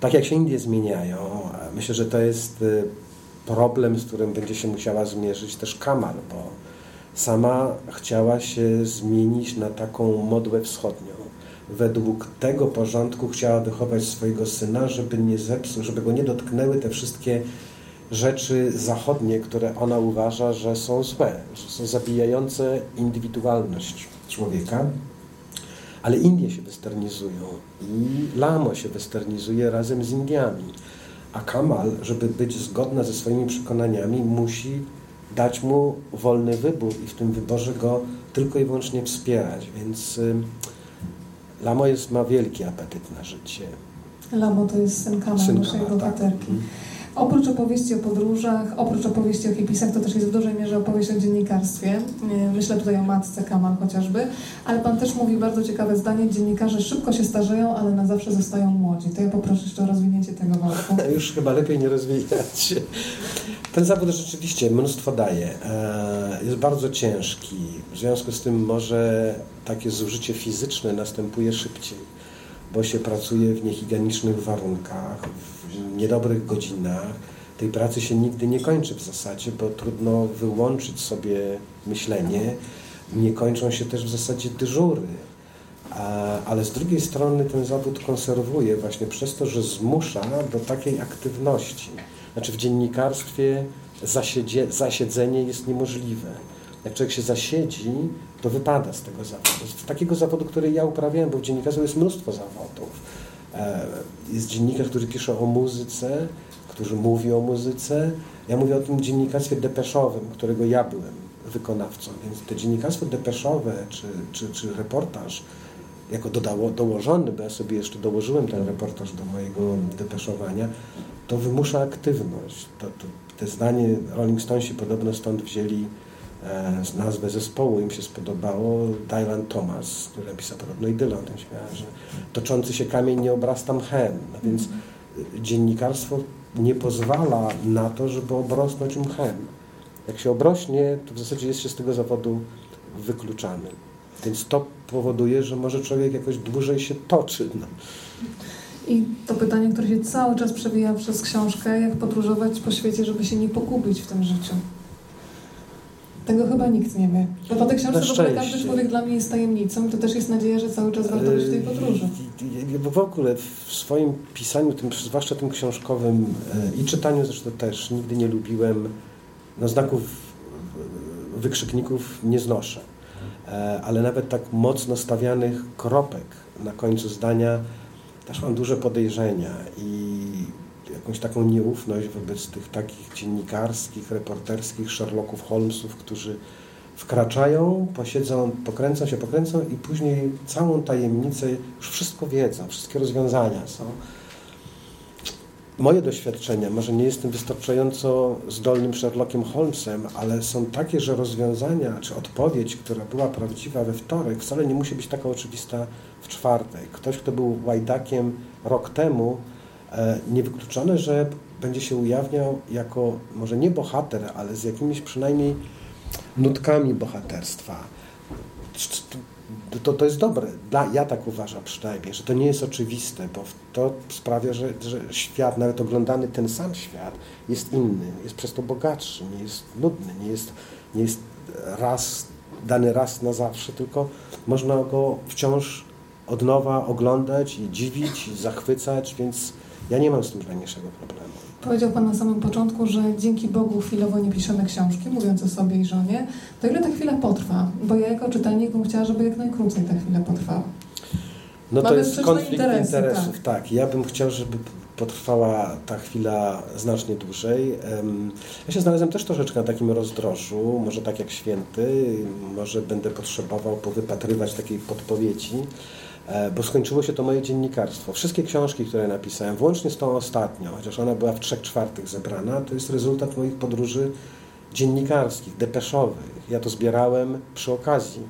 Tak jak się Indie zmieniają. Myślę, że to jest e, problem, z którym będzie się musiała zmierzyć też Kamal, bo sama chciała się zmienić na taką modłę wschodnią. Według tego porządku chciała wychować swojego syna, żeby nie zepsuł, żeby go nie dotknęły te wszystkie rzeczy zachodnie, które ona uważa, że są złe, że są zabijające indywidualność człowieka. Ale Indie się westernizują i Lamo się westernizuje razem z Indiami. A Kamal, żeby być zgodna ze swoimi przekonaniami, musi dać mu wolny wybór i w tym wyborze go tylko i wyłącznie wspierać. Więc y, Lamo jest, ma wielki apetyt na życie. Lamo to jest syn Kamal, naszej tak. bohaterki. Tak. Oprócz opowieści o podróżach, oprócz opowieści o hipisach, to też jest w dużej mierze opowieść o dziennikarstwie. Myślę tutaj o matce Kamal chociażby. Ale Pan też mówi bardzo ciekawe zdanie, dziennikarze szybko się starzeją, ale na zawsze zostają młodzi. To ja poproszę jeszcze o rozwinięcie tego wątku. Już chyba lepiej nie rozwijać. Ten zawód rzeczywiście mnóstwo daje. E, jest bardzo ciężki. W związku z tym może takie zużycie fizyczne następuje szybciej, bo się pracuje w niehigienicznych warunkach, niedobrych godzinach. Tej pracy się nigdy nie kończy w zasadzie, bo trudno wyłączyć sobie myślenie. Nie kończą się też w zasadzie dyżury. Ale z drugiej strony ten zawód konserwuje właśnie przez to, że zmusza do takiej aktywności. Znaczy w dziennikarstwie zasiedzie, zasiedzenie jest niemożliwe. Jak człowiek się zasiedzi, to wypada z tego zawodu. Z takiego zawodu, który ja uprawiałem, bo w dziennikarstwie jest mnóstwo zawodów. E, jest dziennikarz, który pisze o muzyce, którzy mówi o muzyce. Ja mówię o tym dziennikarstwie depeszowym, którego ja byłem wykonawcą. Więc to dziennikarstwo depeszowe czy, czy, czy reportaż jako dodało, dołożony, bo ja sobie jeszcze dołożyłem ten reportaż do mojego depeszowania, to wymusza aktywność. To, to, te zdanie Rolling Stonesi podobno stąd wzięli nazwę zespołu, im się spodobało, Dylan Thomas, który napisał podobno idyla o tym śmiała, że toczący się kamień nie obrasta mchem. No więc e, dziennikarstwo nie pozwala na to, żeby obrosnąć mchem. Jak się obrośnie, to w zasadzie jest się z tego zawodu wykluczany. Więc to powoduje, że może człowiek jakoś dłużej się toczy. No. I to pytanie, które się cały czas przewija przez książkę, jak podróżować po świecie, żeby się nie pogubić w tym życiu. Tego chyba nikt nie wie. Bo po tej książce w ogóle każdy człowiek dla mnie jest tajemnicą i to też jest nadzieja, że cały czas warto być w tej podróży. Bo w ogóle w swoim pisaniu, tym, zwłaszcza tym książkowym e, i czytaniu zresztą też, nigdy nie lubiłem no, znaków wykrzykników nie znoszę. Ale nawet tak mocno stawianych kropek na końcu zdania też mam duże podejrzenia i jakąś taką nieufność wobec tych takich dziennikarskich, reporterskich Sherlocków Holmesów, którzy wkraczają, posiedzą, pokręcą się, pokręcą i później całą tajemnicę, już wszystko wiedzą, wszystkie rozwiązania są moje doświadczenia, może nie jestem wystarczająco zdolnym Sherlockiem Holmesem, ale są takie, że rozwiązania czy odpowiedź, która była prawdziwa we wtorek, wcale nie musi być taka oczywista w czwartek. Ktoś, kto był łajdakiem rok temu, niewykluczone, że będzie się ujawniał jako może nie bohater, ale z jakimiś przynajmniej nutkami bohaterstwa to, to jest dobre. Dla, ja tak uważam przynajmniej, że to nie jest oczywiste, bo to sprawia, że, że świat, nawet oglądany ten sam świat, jest inny, jest przez to bogatszy, nie jest nudny, nie jest, nie jest raz, dany raz na zawsze, tylko można go wciąż od nowa oglądać i dziwić, i zachwycać, więc ja nie mam z tym najmniejszego problemu. Powiedział Pan na samym początku, że dzięki Bogu chwilowo nie piszemy książki, mówiąc o sobie i żonie. To ile ta chwila potrwa? Bo ja jako czytelnik bym chciała, żeby jak najkrócej ta chwila potrwała. No to jest konflikt interesy, interesów, tak. tak. Ja bym chciał, żeby potrwała ta chwila znacznie dłużej. Ja się znalazłem też troszeczkę na takim rozdrożu, może tak jak święty, może będę potrzebował powypatrywać takiej podpowiedzi. E, bo skończyło się to moje dziennikarstwo. Wszystkie książki, które napisałem, włącznie z tą ostatnią, chociaż ona była w trzech czwartych zebrana, to jest rezultat moich podróży dziennikarskich, depeszowych. Ja to zbierałem przy okazji.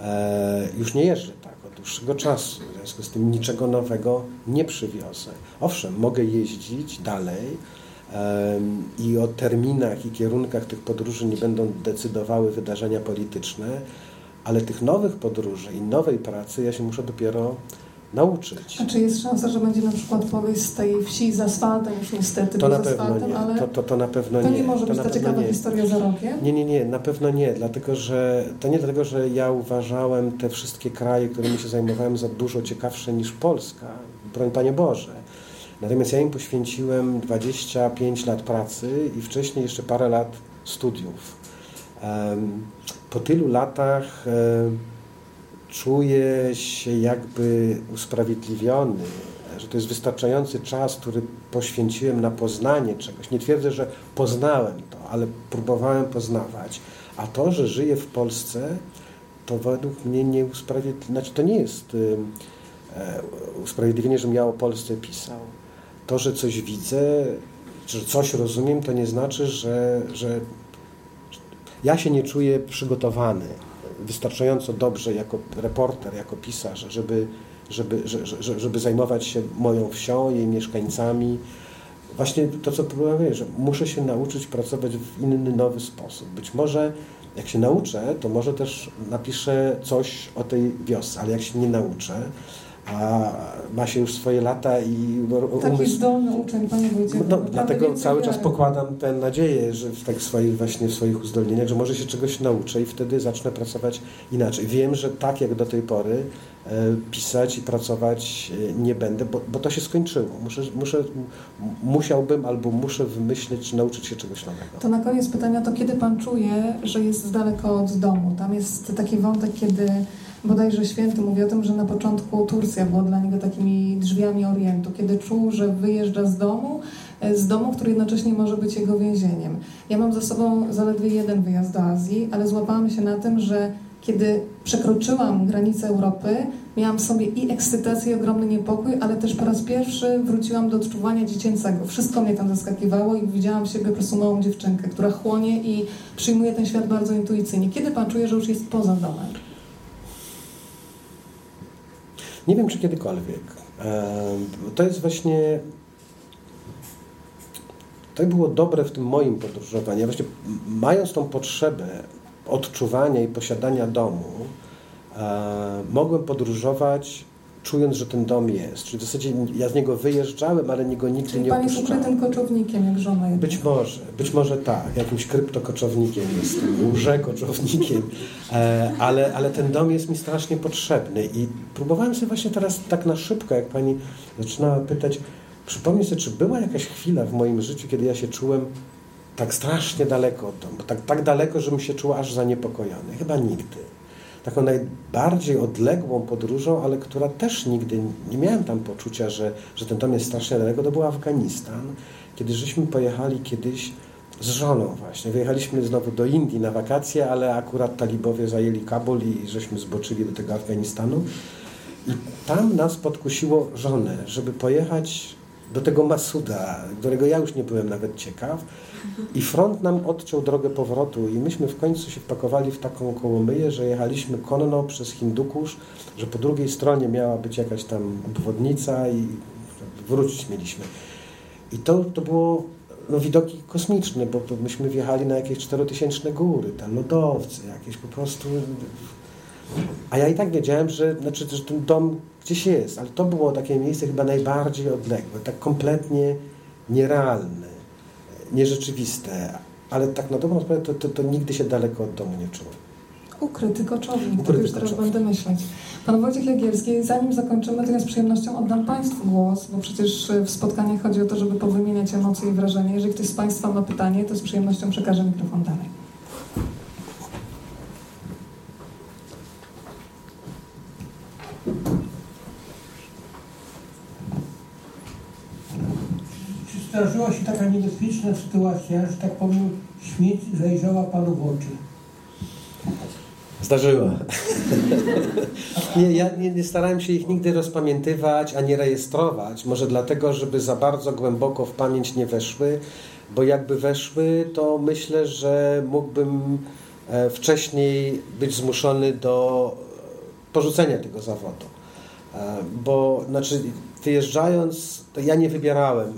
E, już nie jeżdżę tak od dłuższego czasu, w związku z tym niczego nowego nie przywiozę. Owszem, mogę jeździć dalej i o terminach i kierunkach tych podróży nie będą decydowały wydarzenia polityczne, ale tych nowych podróży i nowej pracy ja się muszę dopiero nauczyć. A czy jest szansa, że będzie na przykład powieść z tej wsi z asfaltem, już niestety to na pewno nie. ale to, to, to na pewno to nie. nie może to być ta ciekawa nie. historia za rokiem? Nie, nie, nie, na pewno nie, dlatego że to nie dlatego, że ja uważałem te wszystkie kraje, którymi się zajmowałem za dużo ciekawsze niż Polska, broń Panie Boże. Natomiast ja im poświęciłem 25 lat pracy i wcześniej jeszcze parę lat studiów. Po tylu latach czuję się jakby usprawiedliwiony, że to jest wystarczający czas, który poświęciłem na poznanie czegoś. Nie twierdzę, że poznałem to, ale próbowałem poznawać. A to, że żyję w Polsce, to według mnie nie usprawiedliwia, znaczy to nie jest e, usprawiedliwienie, że ja o Polsce pisał. To, że coś widzę, że coś rozumiem, to nie znaczy, że, że ja się nie czuję przygotowany wystarczająco dobrze jako reporter, jako pisarz, żeby, żeby, żeby, żeby zajmować się moją wsią, jej mieszkańcami. Właśnie to, co próbuję, że muszę się nauczyć pracować w inny, nowy sposób. Być może jak się nauczę, to może też napiszę coś o tej wiosce, ale jak się nie nauczę, a ma się już swoje lata i Taki umysł... zdolny uczeń, Panie Wójcie. No, dlatego cały czas pokładam tę nadzieję, że w tak swoich, właśnie w swoich uzdolnieniach, że może się czegoś nauczę i wtedy zacznę pracować inaczej. Wiem, że tak jak do tej pory e, pisać i pracować e, nie będę, bo, bo to się skończyło. Muszę, muszę, musiałbym albo muszę wymyślić, czy nauczyć się czegoś nowego. To na koniec pytania, to kiedy Pan czuje, że jest daleko od domu? Tam jest taki wątek, kiedy bodajże święty mówi o tym, że na początku Turcja była dla niego takimi drzwiami Orientu, kiedy czuł, że wyjeżdża z domu, e, z domu, który jednocześnie może być jego więzieniem. Ja mam za sobą zaledwie jeden wyjazd do Azji, ale złapałam się na tym, że kiedy przekroczyłam granicę Europy, miałam w sobie i ekscytację, i ogromny niepokój, ale też po raz pierwszy wróciłam do odczuwania dziecięcego. Wszystko mnie tam zaskakiwało i widziałam siebie po prostu małą dziewczynkę, która chłonie i przyjmuje ten świat bardzo intuicyjnie. Kiedy pan czuje, że już jest poza domem? Nie wiem, czy kiedykolwiek. To jest właśnie. To było dobre w tym moim podróżowaniu. Ja właśnie mając tą potrzebę odczuwania i posiadania domu, mogłem podróżować czując, że ten dom jest. Czyli w zasadzie ja z niego wyjeżdżałem, ale niego nigdy Czyli nie pan jest ukrytym koczownikiem, jak żona jest. Być może, być może tak, jakimś kryptokoczownikiem jestem, łże-koczownikiem, e, ale, ale ten dom jest mi strasznie potrzebny i próbowałem sobie właśnie teraz tak na szybko, jak pani zaczynała pytać, przypomnieć sobie, czy była jakaś chwila w moim życiu, kiedy ja się czułem tak strasznie daleko od domu, tak, tak daleko, żebym się czuł aż zaniepokojony. Chyba nigdy taką najbardziej odległą podróżą, ale która też nigdy nie miałem tam poczucia, że, że ten dom jest strasznie daleko, to był Afganistan, kiedy żeśmy pojechali kiedyś z żoną właśnie. Wyjechaliśmy znowu do Indii na wakacje, ale akurat talibowie zajęli Kabul i żeśmy zboczyli do tego Afganistanu. I tam nas podkusiło żonę, żeby pojechać do tego Masuda, którego ja już nie byłem nawet ciekaw. I front nam odciął drogę powrotu i myśmy w końcu się wpakowali w taką kołomyję, że jechaliśmy konno przez Hindukusz, że po drugiej stronie miała być jakaś tam obwodnica i wrócić mieliśmy. I to, to było no, widoki kosmiczne, bo myśmy wjechali na jakieś czterotysięczne góry, te lodowce jakieś po prostu. A ja i tak wiedziałem, że, znaczy, że ten dom gdzieś jest, ale to było takie miejsce chyba najbardziej odległe, tak kompletnie nierealne nierzeczywiste, ale tak na dobrą sprawę to, to, to nigdy się daleko od domu nie czułem. Ukryty koczownik, Ukryty tak już teraz będę myśleć. Pan Wojciech Legierski, zanim zakończymy, to ja z przyjemnością oddam Państwu głos, bo przecież w spotkaniach chodzi o to, żeby powymieniać emocje i wrażenia. Jeżeli ktoś z Państwa ma pytanie, to z przyjemnością przekażę mikrofon dalej. Zdarzyła się taka niebezpieczna sytuacja, że tak powiem, śmierć zajrzała Panu w oczy? Zdarzyła. nie, ja nie, nie, starałem się ich nigdy rozpamiętywać ani rejestrować. Może dlatego, żeby za bardzo głęboko w pamięć nie weszły, bo jakby weszły, to myślę, że mógłbym e, wcześniej być zmuszony do porzucenia tego zawodu. E, bo znaczy, wyjeżdżając, to ja nie wybierałem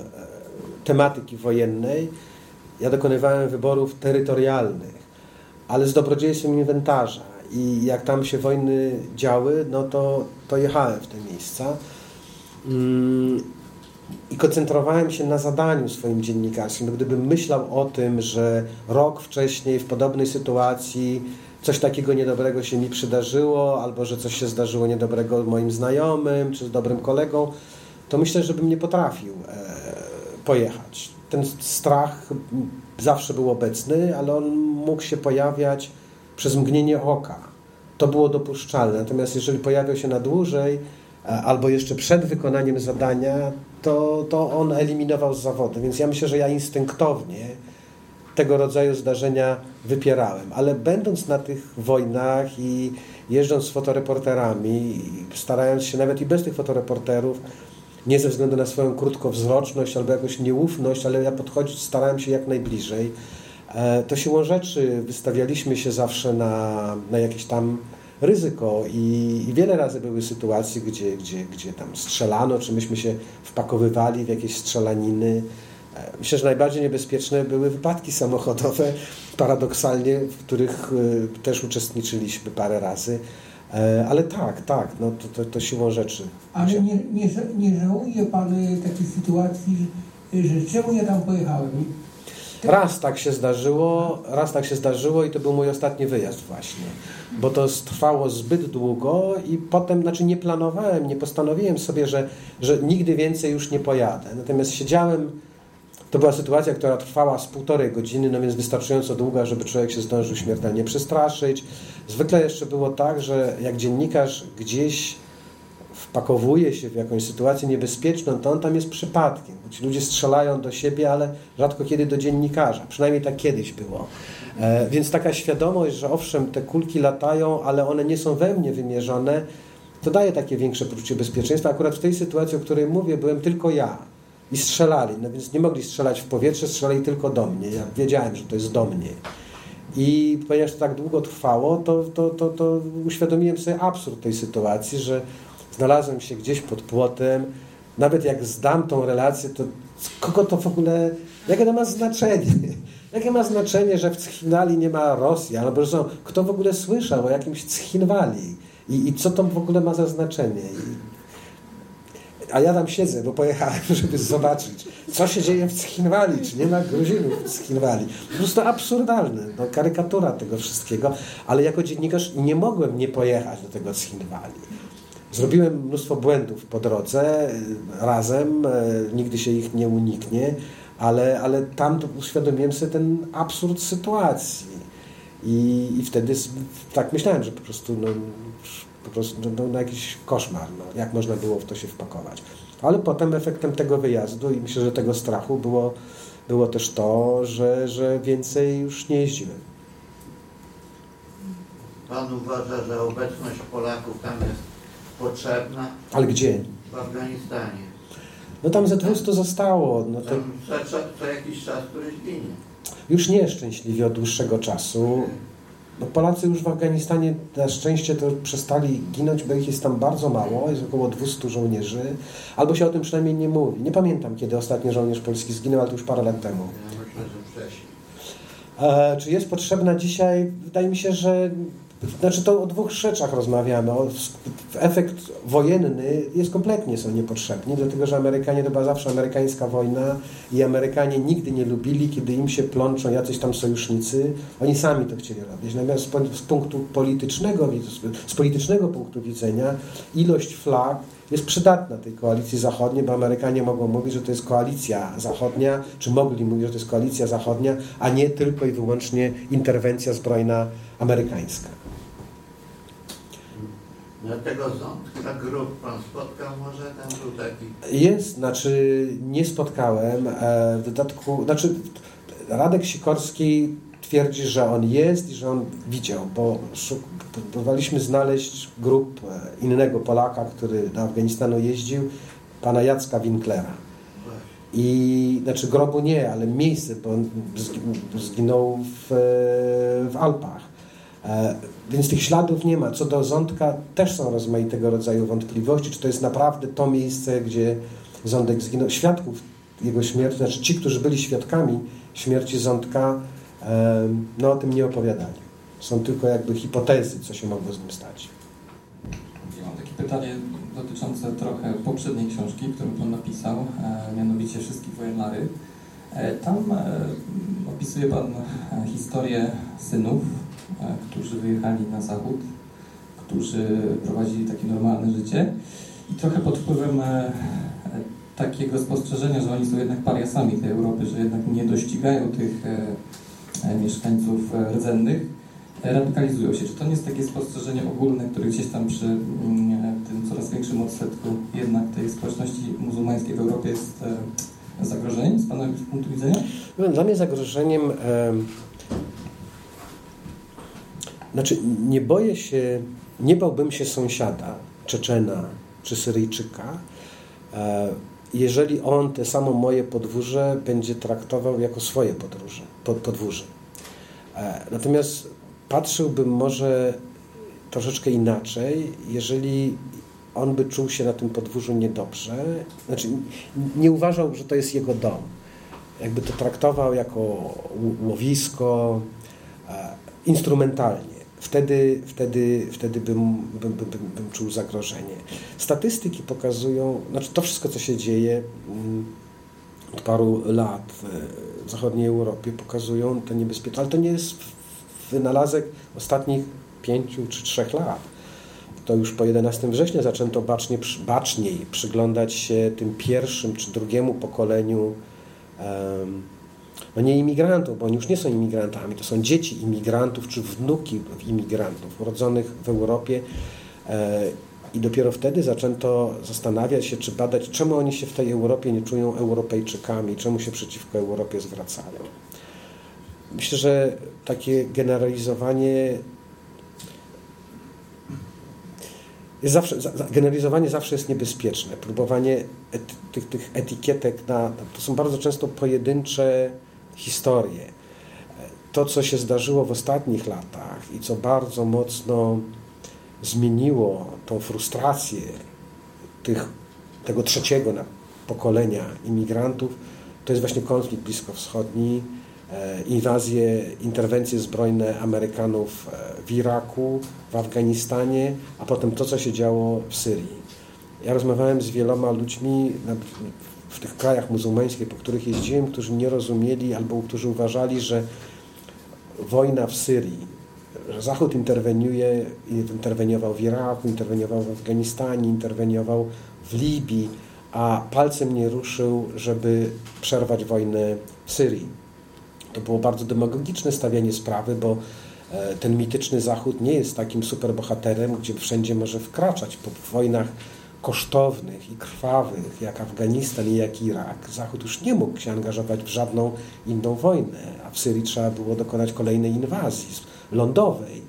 tematyki wojennej. Ja dokonywałem wyborów terytorialnych, ale z dobrodziejstwem inwentarza. I jak tam się wojny działy, no to, to jechałem w te miejsca. Mm, I koncentrowałem się na zadaniu swoim dziennikarskim. No, gdybym myślał o tym, że rok wcześniej w podobnej sytuacji coś takiego niedobrego się mi przydarzyło, albo że coś się zdarzyło niedobrego moim znajomym, czy z dobrym kolegą, to myślę, że bym nie potrafił e, pojechać. Ten strach zawsze był obecny, ale on mógł się pojawiać przez mgnienie oka. to było dopuszczalne. Natomiast jeżeli pojawiał się na dłużej, albo jeszcze przed wykonaniem zadania, to, to on eliminował z zawodu. Więc ja myślę, że ja instynktownie tego rodzaju zdarzenia wypierałem. Ale będąc na tych wojnach i jeżdżąc z fotoreporterami, starając się nawet i bez tych fotoreporterów, nie ze względu na swoją krótkowzroczność albo jakąś nieufność, ale ja podchodzić starałem się jak najbliżej. E, to siłą rzeczy wystawialiśmy się zawsze na, na jakieś tam ryzyko i, i, wiele razy były sytuacje, gdzie, gdzie, gdzie tam strzelano, czy myśmy się wpakowywali w jakieś strzelaniny. E, myślę, że najbardziej niebezpieczne były wypadki samochodowe, paradoksalnie, w których e, też uczestniczyliśmy parę razy. E, ale tak, tak, no to, to, to siłą rzeczy. Ale nie, nie, nie żałuje Pan takiej sytuacji, że czemu ja tam pojechałem? Raz tak się zdarzyło, raz tak się zdarzyło i to był mój ostatni wyjazd właśnie, bo to trwało zbyt długo i potem, znaczy nie planowałem, nie postanowiłem sobie, że, że nigdy więcej już nie pojadę. Natomiast siedziałem, to była sytuacja, która trwała z półtorej godziny, no więc wystarczająco długa, żeby człowiek się zdążył śmiertelnie przestraszyć. Zwykle jeszcze było tak, że jak dziennikarz gdzieś wpakowuje się w jakąś sytuację niebezpieczną, to on tam jest przypadkiem. Ci ludzie strzelają do siebie, ale rzadko kiedy do dziennikarza. Przynajmniej tak kiedyś było. E, więc taka świadomość, że owszem, te kulki latają, ale one nie są we mnie wymierzone, to daje takie większe poczucie bezpieczeństwa. Akurat w tej sytuacji, o której mówię, byłem tylko ja. I strzelali, no więc nie mogli strzelać w powietrze, strzelali tylko do mnie. Ja wiedziałem, że to jest do mnie. I ponieważ to tak długo trwało, to, to, to, to uświadomiłem sobie absurd tej sytuacji, że znalazłem się gdzieś pod płotem, nawet jak zdam tą relację, to kogo to w ogóle, jakie to ma znaczenie? Jakie ma znaczenie, że w Chinwali nie ma Rosji, albo że są, kto w ogóle słyszał o jakimś Chinwali i, i co to w ogóle ma za znaczenie? I, a ja tam siedzę, bo pojechałem, żeby zobaczyć, co się dzieje w Chinwali, czy nie ma Gruzinów w Chinwali. Po prostu absurdalne, no, karykatura tego wszystkiego, ale jako dziennikarz nie mogłem nie pojechać do tego Chinwali. Zrobiłem mnóstwo błędów po drodze, y, razem, y, nigdy się ich nie uniknie, ale, ale tam uświadomiłem sobie ten absurd sytuacji. I, i wtedy tak myślałem, że po prostu, no, po prostu no, no, jakiś koszmar, no, jak można było w to się wpakować. Ale potem efektem tego wyjazdu i myślę, że tego strachu było, było też to, że, że więcej już nie jeździłem. Pan uważa, że obecność Polaków tam jest potrzebna. Ale gdzie? W Afganistanie. No tam ze 200 zostało. No to... co, co, co jakiś czas któryś ginie. Już nieszczęśliwie od dłuższego czasu. No Polacy już w Afganistanie na szczęście to przestali ginąć, bo ich jest tam bardzo mało, jest około 200 żołnierzy, albo się o tym przynajmniej nie mówi. Nie pamiętam, kiedy ostatni żołnierz polski zginął, ale to już parę lat temu. E, czy jest potrzebna dzisiaj? Wydaje mi się, że znaczy to o dwóch rzeczach rozmawiamy. Efekt wojenny jest kompletnie są niepotrzebni, dlatego że Amerykanie to była zawsze amerykańska wojna i Amerykanie nigdy nie lubili, kiedy im się plączą jacyś tam sojusznicy. Oni sami to chcieli robić. Natomiast z punktu politycznego, z politycznego punktu widzenia ilość flag jest przydatna tej koalicji zachodniej, bo Amerykanie mogą mówić, że to jest koalicja zachodnia, czy mogli mówić, że to jest koalicja zachodnia, a nie tylko i wyłącznie interwencja zbrojna amerykańska. Dlatego zątka grup pan spotkał może? Tam był taki... Jest, znaczy nie spotkałem. E, w dodatku, znaczy Radek Sikorski twierdzi, że on jest i że on widział, bo próbowaliśmy znaleźć grup e, innego Polaka, który do Afganistanu jeździł, pana Jacka Winklera. I, znaczy grobu nie, ale miejsce, bo on zginął w, w Alpach. E, więc tych śladów nie ma. Co do Ządka też są rozmaitego rodzaju wątpliwości, czy to jest naprawdę to miejsce, gdzie Ządek zginął. Świadków jego śmierci, znaczy ci, którzy byli świadkami śmierci Ządka, e, no o tym nie opowiadali. Są tylko jakby hipotezy, co się mogło z nim stać. Ja mam takie pytanie dotyczące trochę poprzedniej książki, którą Pan napisał, e, mianowicie Wszystkich Wojenary. Tam opisuje Pan historię synów którzy wyjechali na zachód, którzy prowadzili takie normalne życie i trochę pod wpływem e, takiego spostrzeżenia, że oni są jednak pariasami tej Europy, że jednak nie dościgają tych e, mieszkańców rdzennych, radykalizują się. Czy to nie jest takie spostrzeżenie ogólne, które gdzieś tam przy mm, tym coraz większym odsetku jednak tej społeczności muzułmańskiej w Europie jest e, zagrożeniem z Pana punktu widzenia? Dla mnie zagrożeniem... Znaczy, nie boję się, nie bałbym się sąsiada, Czeczena czy Syryjczyka, e, jeżeli on te samo moje podwórze będzie traktował jako swoje podróże, pod, podwórze. E, natomiast patrzyłbym może troszeczkę inaczej, jeżeli on by czuł się na tym podwórzu niedobrze, znaczy nie uważał, że to jest jego dom. Jakby to traktował jako łowisko, e, instrumentalnie. Wtedy, wtedy, wtedy bym, bym, bym, bym czuł zagrożenie. Statystyki pokazują, znaczy to wszystko, co się dzieje mm, od paru lat w zachodniej Europie, pokazują to niebezpieczeństwo, ale to nie jest wynalazek ostatnich pięciu czy trzech lat. To już po 11 września zaczęto bacznie, baczniej przyglądać się tym pierwszym czy drugiemu pokoleniu um, no nie imigrantów, bo oni już nie są imigrantami, to są dzieci imigrantów czy wnuki imigrantów urodzonych w Europie e, i dopiero wtedy zaczęto zastanawiać się, czy badać, czemu oni się w tej Europie nie czują Europejczykami, czemu się przeciwko Europie zwracają. Myślę, że takie generalizowanie zawsze, generalizowanie zawsze jest niebezpieczne. Próbowanie tych, tych etykietek na, to są bardzo często pojedyncze historię. To, co się zdarzyło w ostatnich latach i co bardzo mocno zmieniło tą frustrację tych, tego trzeciego pokolenia imigrantów, to jest właśnie konflikt bliskowschodni, e, inwazje, interwencje zbrojne Amerykanów e, w Iraku, w Afganistanie, a potem to, co się działo w Syrii. Ja rozmawiałem z wieloma ludźmi w tych krajach muzułmańskich, po których jeździłem, którzy nie rozumieli albo którzy uważali, że wojna w Syrii, że Zachód interweniuje, interweniował w Iraku, interweniował w Afganistanie, interweniował w Libii, a palcem nie ruszył, żeby przerwać wojnę w Syrii. To było bardzo demagogiczne stawianie sprawy, bo e, ten mityczny Zachód nie jest takim superbohaterem, gdzie wszędzie może wkraczać po wojnach kosztownych i krwawych, jak Afganistan i jak Irak, Zachód już nie mógł się angażować w żadną inną wojnę, a w Syrii trzeba było dokonać kolejnej inwazji lądowej.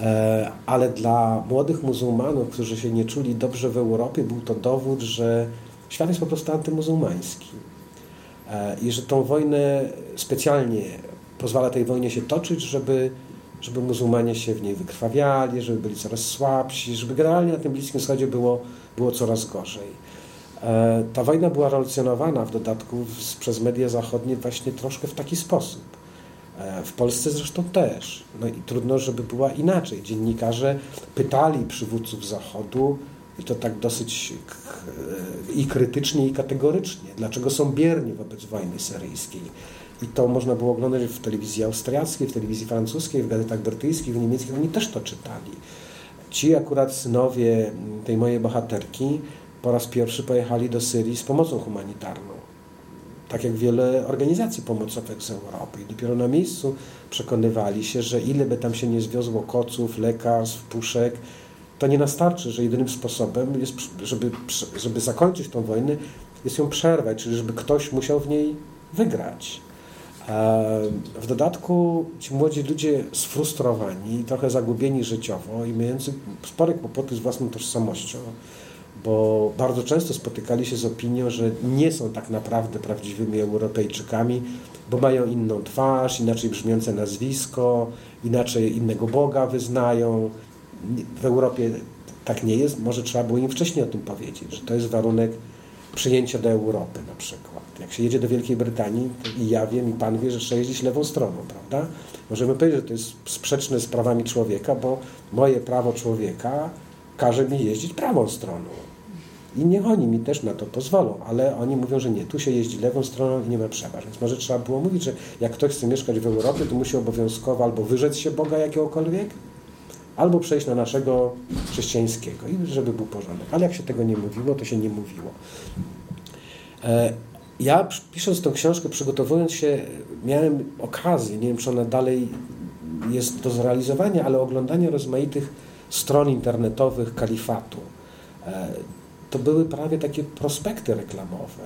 E, ale dla młodych muzułmanów, którzy się nie czuli dobrze w Europie, był to dowód, że świat jest po prostu antymuzułmański. E, I że tą wojnę specjalnie pozwala tej wojnie się toczyć, żeby żeby muzułmanie się w niej wykrwawiali, żeby byli coraz słabsi, żeby generalnie na tym Bliskim Wschodzie było, było coraz gorzej. E, ta wojna była relacjonowana w dodatku przez media zachodnie właśnie troszkę w taki sposób. E, w Polsce zresztą też. No i trudno, żeby była inaczej. Dziennikarze pytali przywódców Zachodu, i to tak dosyć i krytycznie, i kategorycznie, dlaczego są bierni wobec wojny syryjskiej i to można było oglądać w telewizji austriackiej, w telewizji francuskiej, w gazetach brytyjskich, w niemieckich. Oni też to czytali. Ci akurat synowie tej mojej bohaterki po raz pierwszy pojechali do Syrii z pomocą humanitarną. Tak jak wiele organizacji pomocowych z Europy. I dopiero na miejscu przekonywali się, że ile by tam się nie zwiozło koców, lekarstw, puszek, to nie nastarczy, że jedynym sposobem jest, żeby, żeby zakończyć tą wojnę, jest ją przerwać, czyli żeby ktoś musiał w niej wygrać. W dodatku ci młodzi ludzie sfrustrowani, trochę zagubieni życiowo i mający spore kłopoty z własną tożsamością, bo bardzo często spotykali się z opinią, że nie są tak naprawdę prawdziwymi Europejczykami, bo mają inną twarz, inaczej brzmiące nazwisko, inaczej innego Boga wyznają. W Europie tak nie jest, może trzeba było im wcześniej o tym powiedzieć, że to jest warunek przyjęcia do Europy na przykład. Jak się jedzie do Wielkiej Brytanii, i ja wiem, i Pan wie, że trzeba jeździć lewą stroną, prawda? Możemy powiedzieć, że to jest sprzeczne z prawami człowieka, bo moje prawo człowieka każe mi jeździć prawą stroną. I niech oni mi też na to pozwolą, ale oni mówią, że nie, tu się jeździ lewą stroną i nie ma przeważ. Więc może trzeba było mówić, że jak ktoś chce mieszkać w Europie, to musi obowiązkowo albo wyrzec się Boga jakiegokolwiek, albo przejść na naszego chrześcijańskiego i żeby był porządek. Ale jak się tego nie mówiło, to się nie mówiło. E, ja pisząc tę książkę, przygotowując się, miałem okazję, nie wiem czy ona dalej jest do zrealizowania, ale oglądanie rozmaitych stron internetowych kalifatu. E, to były prawie takie prospekty reklamowe,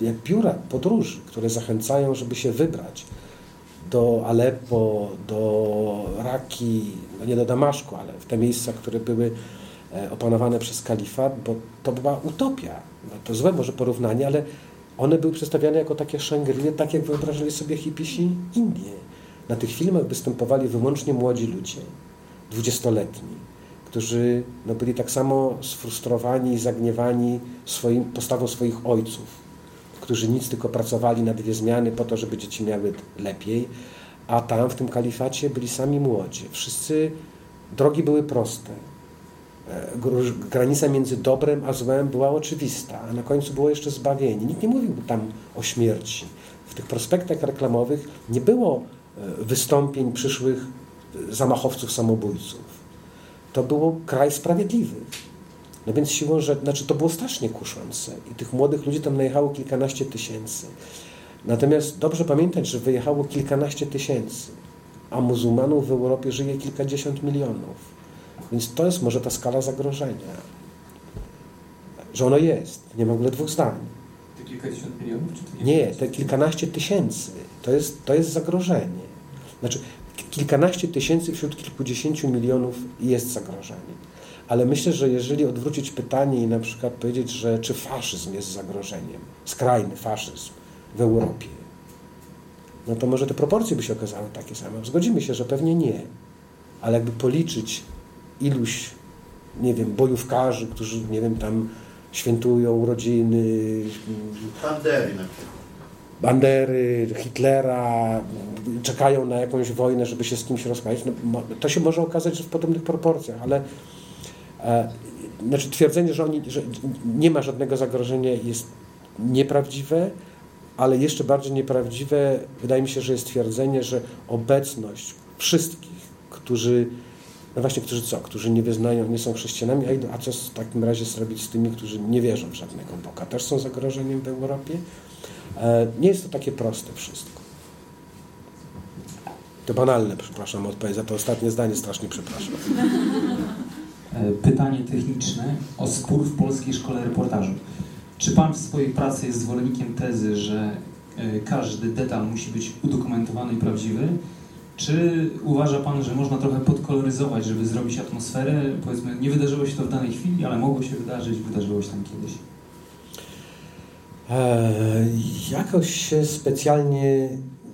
jak biura podróży, które zachęcają, żeby się wybrać do Aleppo, do Raki, nie do Damaszku, ale w te miejsca, które były e, opanowane przez kalifat, bo to była utopia. No to złe może porównanie, ale one były przedstawiane jako takie Shangri, tak jak wyobrażali sobie hipisi Indie. Na tych filmach występowali wyłącznie młodzi ludzie, dwudziestoletni, którzy no, byli tak samo sfrustrowani i zagniewani swoim, postawą swoich ojców, którzy nic tylko pracowali na dwie zmiany po to, żeby dzieci miały lepiej, a tam w tym kalifacie byli sami młodzi. Wszyscy drogi były proste. E, granica między dobrem a złem była oczywista, a na końcu było jeszcze zbawienie. Nikt nie mówił tam o śmierci. W tych prospektach reklamowych nie było e, wystąpień przyszłych e, zamachowców samobójców. To był kraj sprawiedliwy. No więc siłą rzeczy, znaczy to było strasznie kuszące i tych młodych ludzi tam najechało kilkanaście tysięcy. Natomiast dobrze pamiętać, że wyjechało kilkanaście tysięcy, a muzułmanów w Europie żyje kilkadziesiąt milionów. Więc to jest może ta skala zagrożenia. Że ono jest. Nie ma w ogóle dwóch zdań. Te kilkadziesiąt milionów? Czy nie, te kilkanaście tysięcy. To jest, to jest zagrożenie. Znaczy, kilkanaście tysięcy wśród kilkudziesięciu milionów jest zagrożenie. Ale myślę, że jeżeli odwrócić pytanie i na przykład powiedzieć, że czy faszyzm jest zagrożeniem, skrajny faszyzm w Europie, no to może te proporcje by się okazały takie same. Zgodzimy się, że pewnie nie. Ale jakby policzyć iluś, nie wiem, bojówkarzy, którzy, nie wiem, tam świętują urodziny. Bandery na przykład. Bandery, Hitlera, czekają na jakąś wojnę, żeby się z kimś rozprawić. No, to się może okazać, że w podobnych proporcjach, ale e, znaczy twierdzenie, że, oni, że nie ma żadnego zagrożenia jest nieprawdziwe, ale jeszcze bardziej nieprawdziwe wydaje mi się, że jest twierdzenie, że obecność wszystkich, którzy no właśnie, którzy co? Którzy nie wyznają, nie są chrześcijanami, a, a co w takim razie zrobić z tymi, którzy nie wierzą w żadnego Boga? Też są zagrożeniem w Europie? E, nie jest to takie proste wszystko. To banalne, przepraszam, odpowiedź za to ostatnie zdanie, strasznie przepraszam. E, pytanie techniczne o spór w Polskiej Szkole Reportażu. Czy Pan w swojej pracy jest zwolennikiem tezy, że e, każdy detal musi być udokumentowany i prawdziwy, czy uważa Pan, że można trochę podkoloryzować, żeby zrobić atmosferę? Powiedzmy, nie wydarzyło się to w danej chwili, ale mogło się wydarzyć, wydarzyło się tam kiedyś. E, jakoś się specjalnie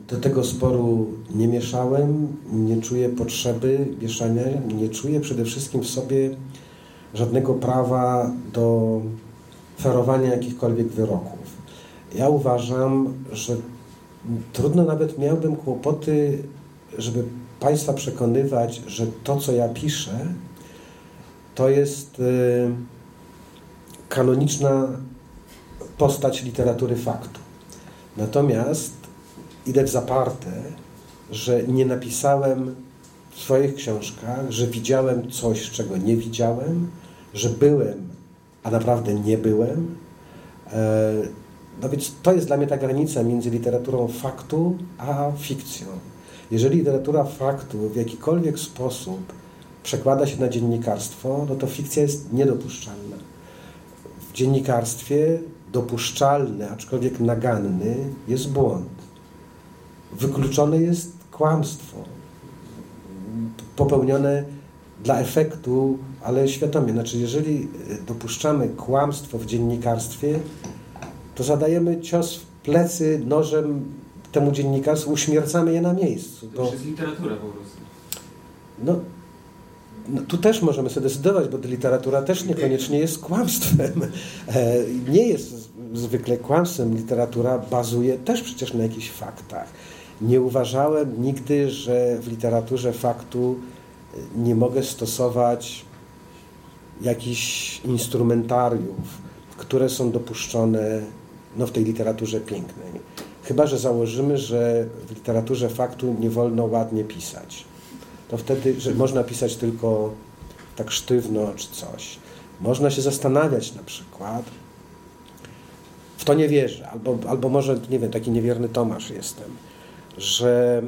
do tego sporu nie mieszałem, nie czuję potrzeby mieszania, nie czuję przede wszystkim w sobie żadnego prawa do ferowania jakichkolwiek wyroków. Ja uważam, że trudno nawet miałbym kłopoty żeby Państwa przekonywać, że to, co ja piszę, to jest y, kanoniczna postać literatury faktu. Natomiast idę w zaparte, że nie napisałem w swoich książkach, że widziałem coś, czego nie widziałem, że byłem, a naprawdę nie byłem. E, no więc to jest dla mnie ta granica między literaturą faktu a fikcją. Jeżeli literatura faktu w jakikolwiek sposób przekłada się na dziennikarstwo, no to fikcja jest niedopuszczalna. W dziennikarstwie dopuszczalny, aczkolwiek naganny, jest błąd. Wykluczone jest kłamstwo. Popełnione dla efektu, ale świadomie. Znaczy, jeżeli dopuszczamy kłamstwo w dziennikarstwie, to zadajemy cios w plecy nożem temu dziennikarstwu, uśmiercamy je na miejscu. To już jest literatura po prostu. No, no, tu też możemy sobie decydować, bo literatura też niekoniecznie jest kłamstwem. E, nie jest zwykle kłamstwem. Literatura bazuje też przecież na jakichś faktach. Nie uważałem nigdy, że w literaturze faktu nie mogę stosować jakichś instrumentariów, które są dopuszczone no, w tej literaturze pięknej. Chyba, że założymy, że w literaturze faktu nie wolno ładnie pisać. To wtedy, że można pisać tylko tak sztywno czy coś. Można się zastanawiać na przykład, w to nie wierzę, albo, albo może, nie wiem, taki niewierny Tomasz jestem, że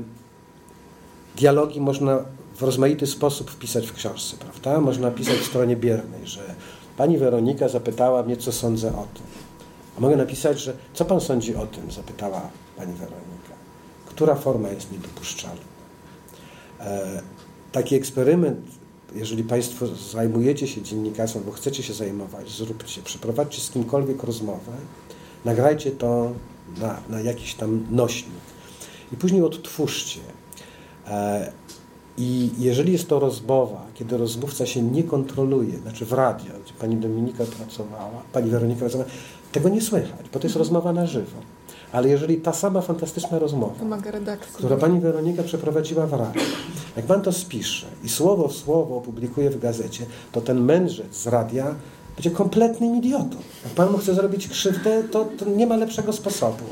dialogi można w rozmaity sposób wpisać w książce, prawda? Można pisać w stronie biernej, że pani Weronika zapytała mnie, co sądzę o tym. A mogę napisać, że co pan sądzi o tym, zapytała pani Weronika. Która forma jest niedopuszczalna? E, taki eksperyment, jeżeli Państwo zajmujecie się dziennikarstwem, albo chcecie się zajmować, zróbcie, przeprowadźcie z kimkolwiek rozmowę, nagrajcie to na, na jakiś tam nośnik i później odtwórzcie. E, I jeżeli jest to rozmowa, kiedy rozmówca się nie kontroluje, znaczy w radio, gdzie pani Dominika pracowała, pani Weronika pracowała, tego nie słychać, bo to jest rozmowa na żywo. Ale jeżeli ta sama fantastyczna rozmowa, która pani Weronika przeprowadziła w radiu, jak pan to spisze i słowo w słowo opublikuje w gazecie, to ten mędrzec z radia będzie kompletnym idiotą. Jak pan mu chce zrobić krzywdę, to, to nie ma lepszego sposobu.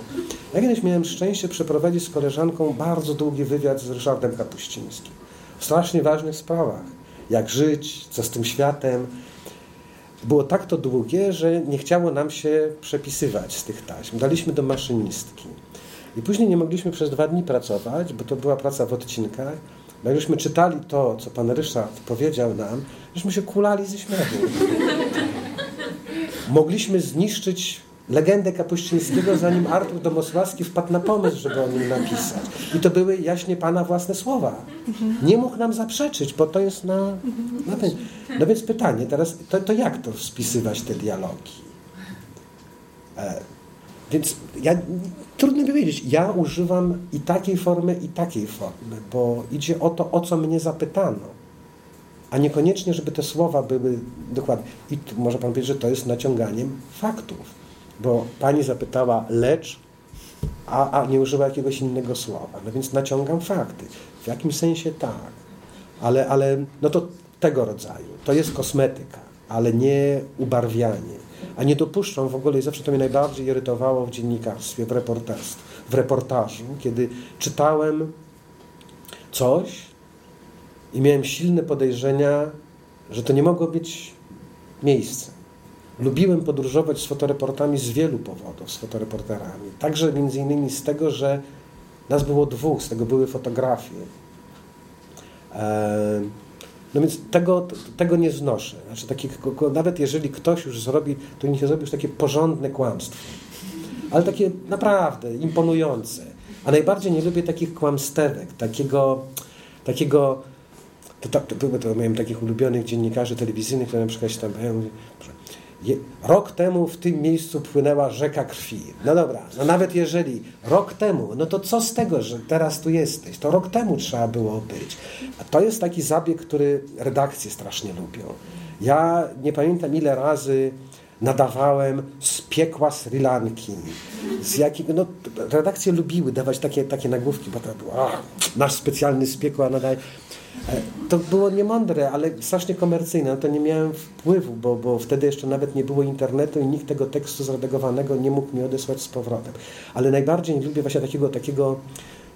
Ja kiedyś miałem szczęście przeprowadzić z koleżanką bardzo długi wywiad z Ryszardem Kapuścińskim. W strasznie ważnych sprawach. Jak żyć, co z tym światem. Było tak to długie, że nie chciało nam się przepisywać z tych taśm. Daliśmy do maszynistki. I później nie mogliśmy przez dwa dni pracować, bo to była praca w odcinkach. Jak żeśmy czytali to, co pan Ryszard powiedział nam, żeśmy się kulali ze śmiechu. Mogliśmy zniszczyć legendę Kapuścińskiego, zanim Artur Domosławski wpadł na pomysł, żeby o nim napisać. I to były jaśnie Pana własne słowa. Nie mógł nam zaprzeczyć, bo to jest na... na ten. No więc pytanie teraz, to, to jak to spisywać te dialogi? E, więc ja, trudno mi powiedzieć, ja używam i takiej formy, i takiej formy, bo idzie o to, o co mnie zapytano, a niekoniecznie, żeby te słowa były dokładne. I może Pan powiedzieć, że to jest naciąganiem faktów, bo Pani zapytała lecz, a, a nie użyła jakiegoś innego słowa. No więc naciągam fakty. W jakimś sensie tak, ale, ale no to tego rodzaju. To jest kosmetyka, ale nie ubarwianie. A nie dopuszczam w ogóle, i zawsze to mnie najbardziej irytowało w dziennikarstwie, w, reporterstwie, w reportażu, kiedy czytałem coś i miałem silne podejrzenia, że to nie mogło być miejsce. Lubiłem podróżować z fotoreportami z wielu powodów, z fotoreporterami. Także między innymi z tego, że nas było dwóch, z tego były fotografie. No więc tego, tego nie znoszę. Znaczy, takiego, nawet jeżeli ktoś już zrobi, to niech zrobi już takie porządne kłamstwo. Ale takie naprawdę imponujące. A najbardziej nie lubię takich kłamstewek, takiego, takiego to, to, to, to miałem takich ulubionych dziennikarzy telewizyjnych, które na przykład się tam je, rok temu w tym miejscu płynęła rzeka krwi. No dobra, no nawet jeżeli rok temu, no to co z tego, że teraz tu jesteś? To rok temu trzeba było być. A to jest taki zabieg, który redakcje strasznie lubią. Ja nie pamiętam ile razy nadawałem z piekła Sri Lanki. Z jakiego, no, redakcje lubiły dawać takie, takie nagłówki, bo to było, a, nasz specjalny z piekła nadaje. To było niemądre, ale strasznie komercyjne. To nie miałem wpływu, bo, bo wtedy jeszcze nawet nie było internetu i nikt tego tekstu zredagowanego nie mógł mi odesłać z powrotem. Ale najbardziej nie lubię właśnie takiego, takiego,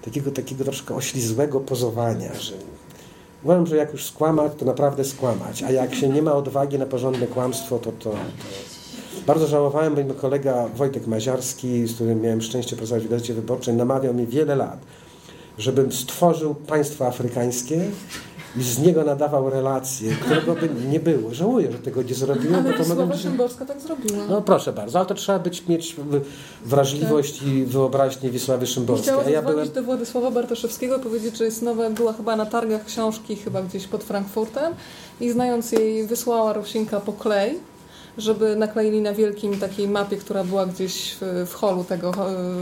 takiego, takiego troszkę oślizłego pozowania, że uważam, że jak już skłamać, to naprawdę skłamać, a jak się nie ma odwagi na porządne kłamstwo, to to... to... Bardzo żałowałem, bo mój kolega Wojtek Maziarski, z którym miałem szczęście pracować w Gazecie Wyborczej, namawiał mnie wiele lat, żebym stworzył państwo afrykańskie i z niego nadawał relacje, którego by nie było. Żałuję, że tego nie zrobiłem. Ale bo to być... Szymborska tak zrobiła. No proszę bardzo, ale to trzeba być, mieć wrażliwość i wyobraźnię Wisławy Szymborskiej. Chciała A ja byłem... do Władysława Bartoszewskiego, powiedzieć, że jest nowa, była chyba na targach książki, chyba gdzieś pod Frankfurtem i znając jej wysłała Rosinka po klej, żeby nakleili na wielkim takiej mapie, która była gdzieś w, w holu tego,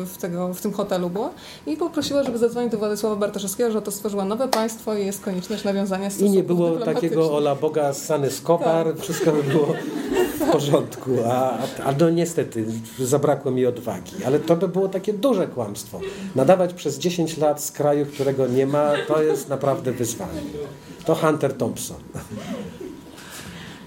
w, tego, w tym hotelu była i poprosiła, żeby zadzwonić do Władysława Bartoszewskiego, że to stworzyła nowe państwo i jest konieczność nawiązania I stosunków nie było takiego Ola Boga z Sany Skopar, wszystko by było w porządku. A, a no niestety zabrakło mi odwagi. Ale to by było takie duże kłamstwo. Nadawać przez 10 lat z kraju, którego nie ma, to jest naprawdę wyzwanie. To Hunter Thompson.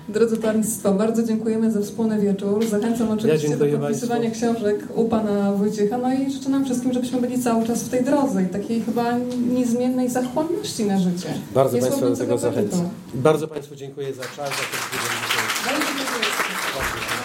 Drodzy Państwo, bardzo dziękujemy za wspólny wieczór. Zachęcam oczywiście dziękuję do podpisywania książek u Pana Wojciecha. No i życzę nam wszystkim, żebyśmy byli cały czas w tej drodze i takiej chyba niezmiennej zachłanności na życie. Bardzo Nie Państwa do tego zachęcam. Bardzo Państwu dziękuję za czas, za to, że. Bardzo dziękuję.